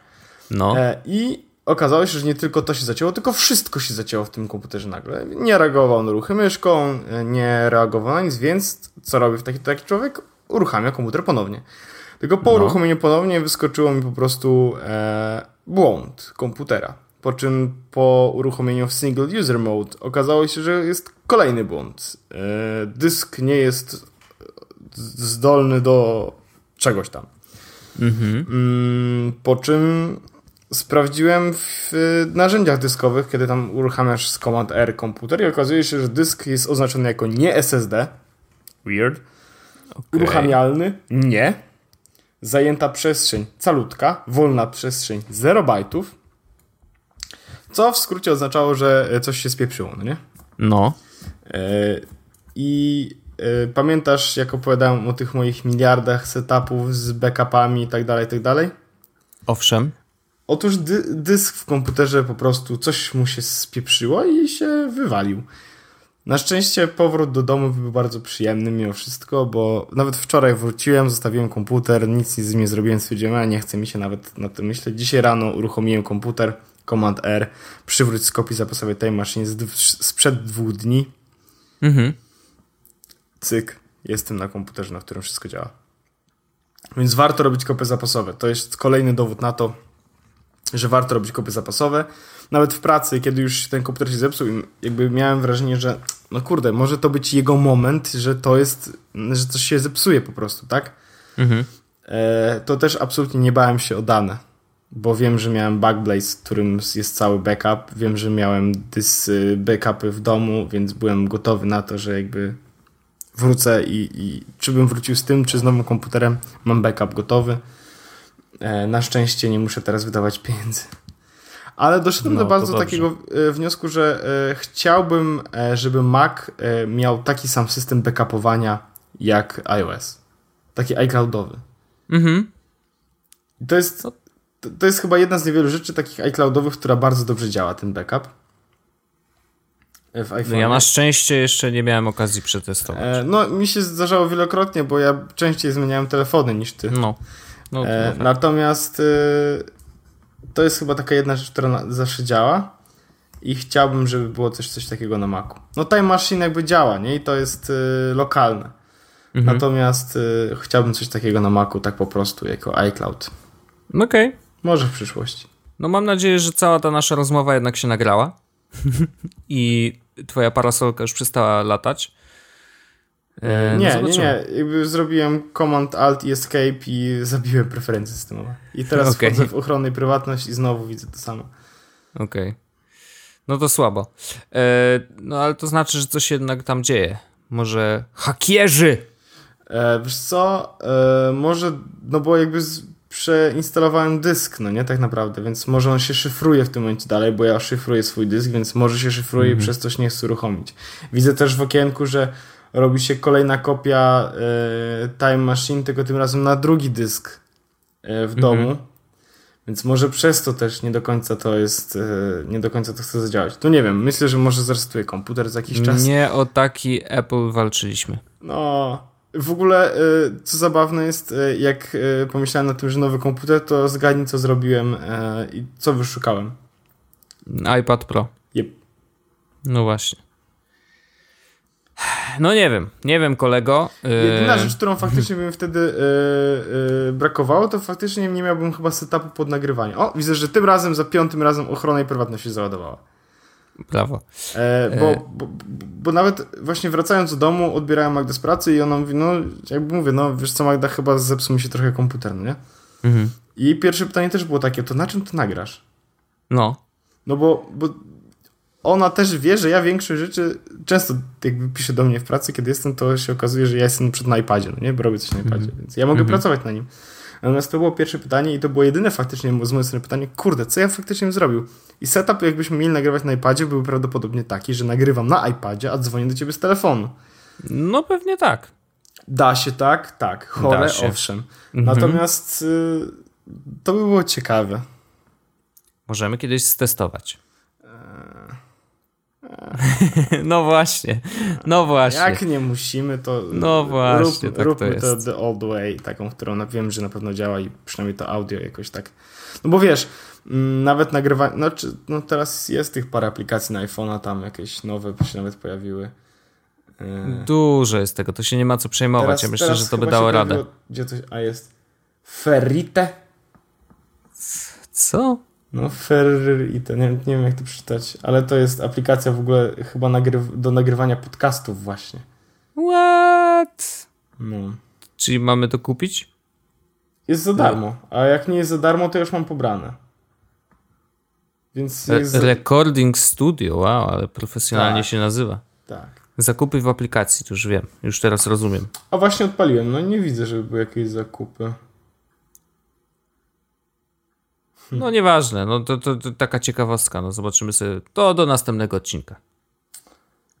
No. E, I okazało się, że nie tylko to się zacięło, tylko wszystko się zacięło w tym komputerze nagle. Nie reagował na ruchy myszką, nie reagował na nic, więc co robi taki, taki człowiek? Uruchamia komputer ponownie. Tylko po no. uruchomieniu ponownie wyskoczyło mi po prostu e, błąd komputera. Po czym po uruchomieniu w single user mode okazało się, że jest kolejny błąd. E, dysk nie jest zdolny do czegoś tam. Mhm. Mm, po czym sprawdziłem w narzędziach dyskowych, kiedy tam uruchamiasz z Command R komputer i okazuje się, że dysk jest oznaczony jako nie SSD. Weird. Okay. Uruchamialny? Nie. Zajęta przestrzeń calutka, wolna przestrzeń 0 bajtów. Co w skrócie oznaczało, że coś się spieprzyło, no nie? No. E, I e, pamiętasz, jak opowiadałem o tych moich miliardach setupów z backupami i tak dalej, i tak dalej? Owszem. Otóż dy dysk w komputerze po prostu coś mu się spieprzyło i się wywalił. Na szczęście powrót do domu był bardzo przyjemny mimo wszystko, bo nawet wczoraj wróciłem, zostawiłem komputer, nic z nim nie zrobiłem, stwierdziłem, a nie chce mi się nawet na tym myśleć. Dzisiaj rano uruchomiłem komputer, Command R, przywróć z kopii zapasowej tej maszyny sprzed dwóch dni. Mhm. Cyk, jestem na komputerze, na którym wszystko działa. Więc warto robić kopie zapasowe. To jest kolejny dowód na to, że warto robić kopie zapasowe. Nawet w pracy, kiedy już ten komputer się zepsuł, jakby miałem wrażenie, że no kurde, może to być jego moment, że to jest, że coś się zepsuje po prostu, tak? Mhm. E, to też absolutnie nie bałem się o dane, bo wiem, że miałem Backblaze, którym jest cały backup, wiem, że miałem dys y, backupy w domu, więc byłem gotowy na to, że jakby wrócę i, i czy bym wrócił z tym, czy z nowym komputerem, mam backup gotowy. E, na szczęście nie muszę teraz wydawać pieniędzy. Ale doszedłem no, do bardzo takiego e, wniosku, że e, chciałbym, żeby Mac miał taki sam system backupowania jak iOS. Taki iCloudowy. Mhm. To jest, to jest chyba jedna z niewielu rzeczy takich iCloudowych, która bardzo dobrze działa, ten backup. W no ja na szczęście jeszcze nie miałem okazji przetestować. no, mi się zdarzało wielokrotnie, bo ja częściej zmieniałem telefony niż ty. No. No, e, natomiast y, to jest chyba taka jedna rzecz, która na, zawsze działa i chciałbym, żeby było coś, coś takiego na Macu. No Time Machine jakby działa, nie? I to jest y, lokalne. Mhm. Natomiast y, chciałbym coś takiego na Macu, tak po prostu, jako iCloud. Okej. Okay. Może w przyszłości. No mam nadzieję, że cała ta nasza rozmowa jednak się nagrała i twoja parasolka już przestała latać. E, nie, no nie, nie. Jakby zrobiłem Command Alt i Escape i zabiłem preferencje systemowe. I teraz okay. wchodzę w ochronę i prywatność i znowu widzę to samo. Okej. Okay. No to słabo. E, no ale to znaczy, że coś jednak tam dzieje. Może hakierzy! E, wiesz co, e, może, no bo jakby z, przeinstalowałem dysk, no nie, tak naprawdę, więc może on się szyfruje w tym momencie dalej, bo ja szyfruję swój dysk, więc może się szyfruje mm -hmm. i przez coś nie chce uruchomić. Widzę też w okienku, że robi się kolejna kopia e, Time Machine, tylko tym razem na drugi dysk e, w domu. Mhm. Więc może przez to też nie do końca to jest, e, nie do końca to chce zadziałać. Tu nie wiem, myślę, że może zresetuje komputer za jakiś czas. Nie o taki Apple walczyliśmy. No, w ogóle, co zabawne jest, jak pomyślałem na tym, że nowy komputer, to zgadnij, co zrobiłem i co wyszukałem. iPad Pro. Yep. No właśnie. No nie wiem, nie wiem kolego. Jedyna rzecz, którą faktycznie bym wtedy yy, yy, brakowało, to faktycznie nie miałbym chyba setupu pod nagrywanie. O, widzę, że tym razem, za piątym razem ochrona i prywatność się załadowała. Brawo. E, bo, e... bo, bo, nawet właśnie wracając do domu, odbierałem Magdę z pracy i ona mówi, no jakby mówię, no wiesz co Magda, chyba zepsuł mi się trochę komputer, no nie? Mhm. I pierwsze pytanie też było takie, to na czym to nagrasz? No. No bo, bo ona też wie, że ja większość rzeczy często jakby pisze do mnie w pracy, kiedy jestem, to się okazuje, że ja jestem przed na iPadzie, no nie? Bo robię coś na iPadzie, mm -hmm. więc ja mogę mm -hmm. pracować na nim. Natomiast to było pierwsze pytanie i to było jedyne faktycznie z mojej strony pytanie, kurde, co ja faktycznie bym zrobił? I setup, jakbyśmy mieli nagrywać na iPadzie, był prawdopodobnie taki, że nagrywam na iPadzie, a dzwonię do ciebie z telefonu. No pewnie tak. Da się tak? Tak. Chore, owszem. Mm -hmm. Natomiast y, to by było ciekawe. Możemy kiedyś stestować. No właśnie, no właśnie. Jak nie musimy, to no właśnie, rób, tak róbmy to, to the old way, taką, którą wiem, że na pewno działa i przynajmniej to audio jakoś tak. No bo wiesz, mm, nawet nagrywanie, no, no teraz jest tych parę aplikacji na iPhone'a, tam jakieś nowe się nawet pojawiły. E, Dużo jest tego, to się nie ma co przejmować. Teraz, ja myślę, że to by dało radę. Gdzie to, a jest. Ferrite. Co? No, Ferrite, nie, nie wiem jak to przeczytać, ale to jest aplikacja w ogóle chyba nagryw do nagrywania podcastów właśnie. What? No. Czyli mamy to kupić? Jest za darmo, a jak nie jest za darmo, to już mam pobrane. Więc jest... Recording Studio, wow, ale profesjonalnie tak. się nazywa. Tak. Zakupy w aplikacji, to już wiem, już teraz rozumiem. A właśnie odpaliłem, no nie widzę, żeby były jakieś zakupy. No nieważne, no to, to, to, taka ciekawostka, no zobaczymy sobie to do następnego odcinka.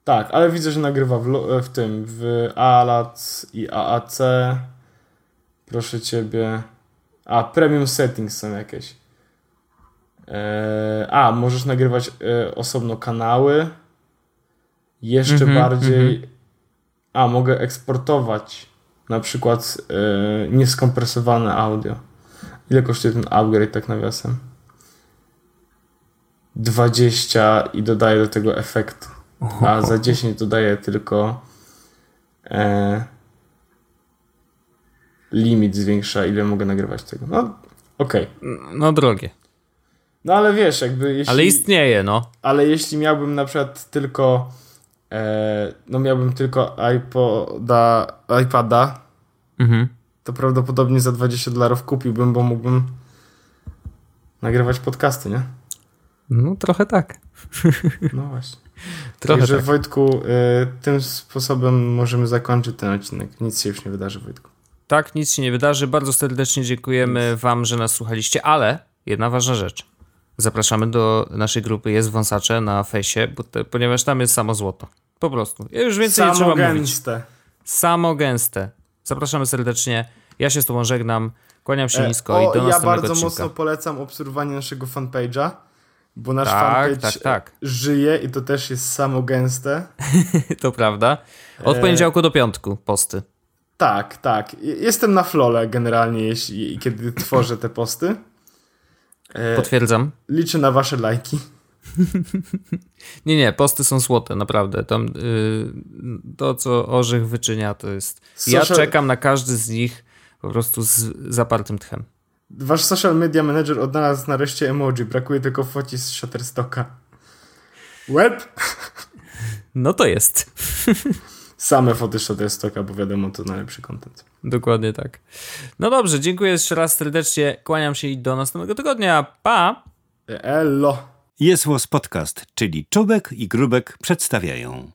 Tak, ale widzę, że nagrywa w, w tym, w ALAC i AAC. Proszę ciebie. A, premium settings są jakieś. Eee, a, możesz nagrywać e, osobno kanały. Jeszcze mm -hmm, bardziej. Mm -hmm. A, mogę eksportować na przykład e, nieskompresowane audio. Ile kosztuje ten upgrade tak nawiasem? 20 i dodaję do tego efekt. A za 10 dodaję tylko e, limit zwiększa, ile mogę nagrywać tego. No, okej. Okay. No drogie. No ale wiesz, jakby jeśli... Ale istnieje, no. Ale jeśli miałbym na przykład tylko e, no miałbym tylko iPoda, iPada, mhm. To prawdopodobnie za 20 dolarów kupiłbym, bo mógłbym nagrywać podcasty, nie? No trochę tak. No właśnie. Trochę Także tak. Wojtku, y, tym sposobem możemy zakończyć ten odcinek. Nic się już nie wydarzy, Wojtku. Tak, nic się nie wydarzy. Bardzo serdecznie dziękujemy nic. Wam, że nas słuchaliście, ale jedna ważna rzecz. Zapraszamy do naszej grupy Jest Wąsacze na fejsie, bo te, ponieważ tam jest samo złoto. Po prostu. Ja już więcej samo nie trzeba gęste. mówić. Samo gęste. Zapraszamy serdecznie. Ja się z tobą żegnam. Kłaniam się e, nisko o, i do ja następnego Ja bardzo odcinka. mocno polecam obserwowanie naszego fanpage'a, bo nasz tak, fanpage tak, tak. żyje i to też jest samo gęste. to prawda. Od e... poniedziałku do piątku posty. Tak, tak. Jestem na flole generalnie, jeśli, kiedy tworzę te posty. E, Potwierdzam. Liczę na wasze lajki. nie, nie, posty są złote, naprawdę. Tam, yy, to, co Orzech wyczynia, to jest... Social... Ja czekam na każdy z nich po prostu z zapartym tchem. Wasz social media manager odnalazł nareszcie emoji. Brakuje tylko foci z Shutterstocka. Web? No to jest. Same foty Shutterstocka, bo wiadomo, to najlepszy content. Dokładnie tak. No dobrze, dziękuję jeszcze raz serdecznie. Kłaniam się i do następnego tygodnia. Pa! Elo! Jest Podcast, czyli Czubek i Grubek przedstawiają.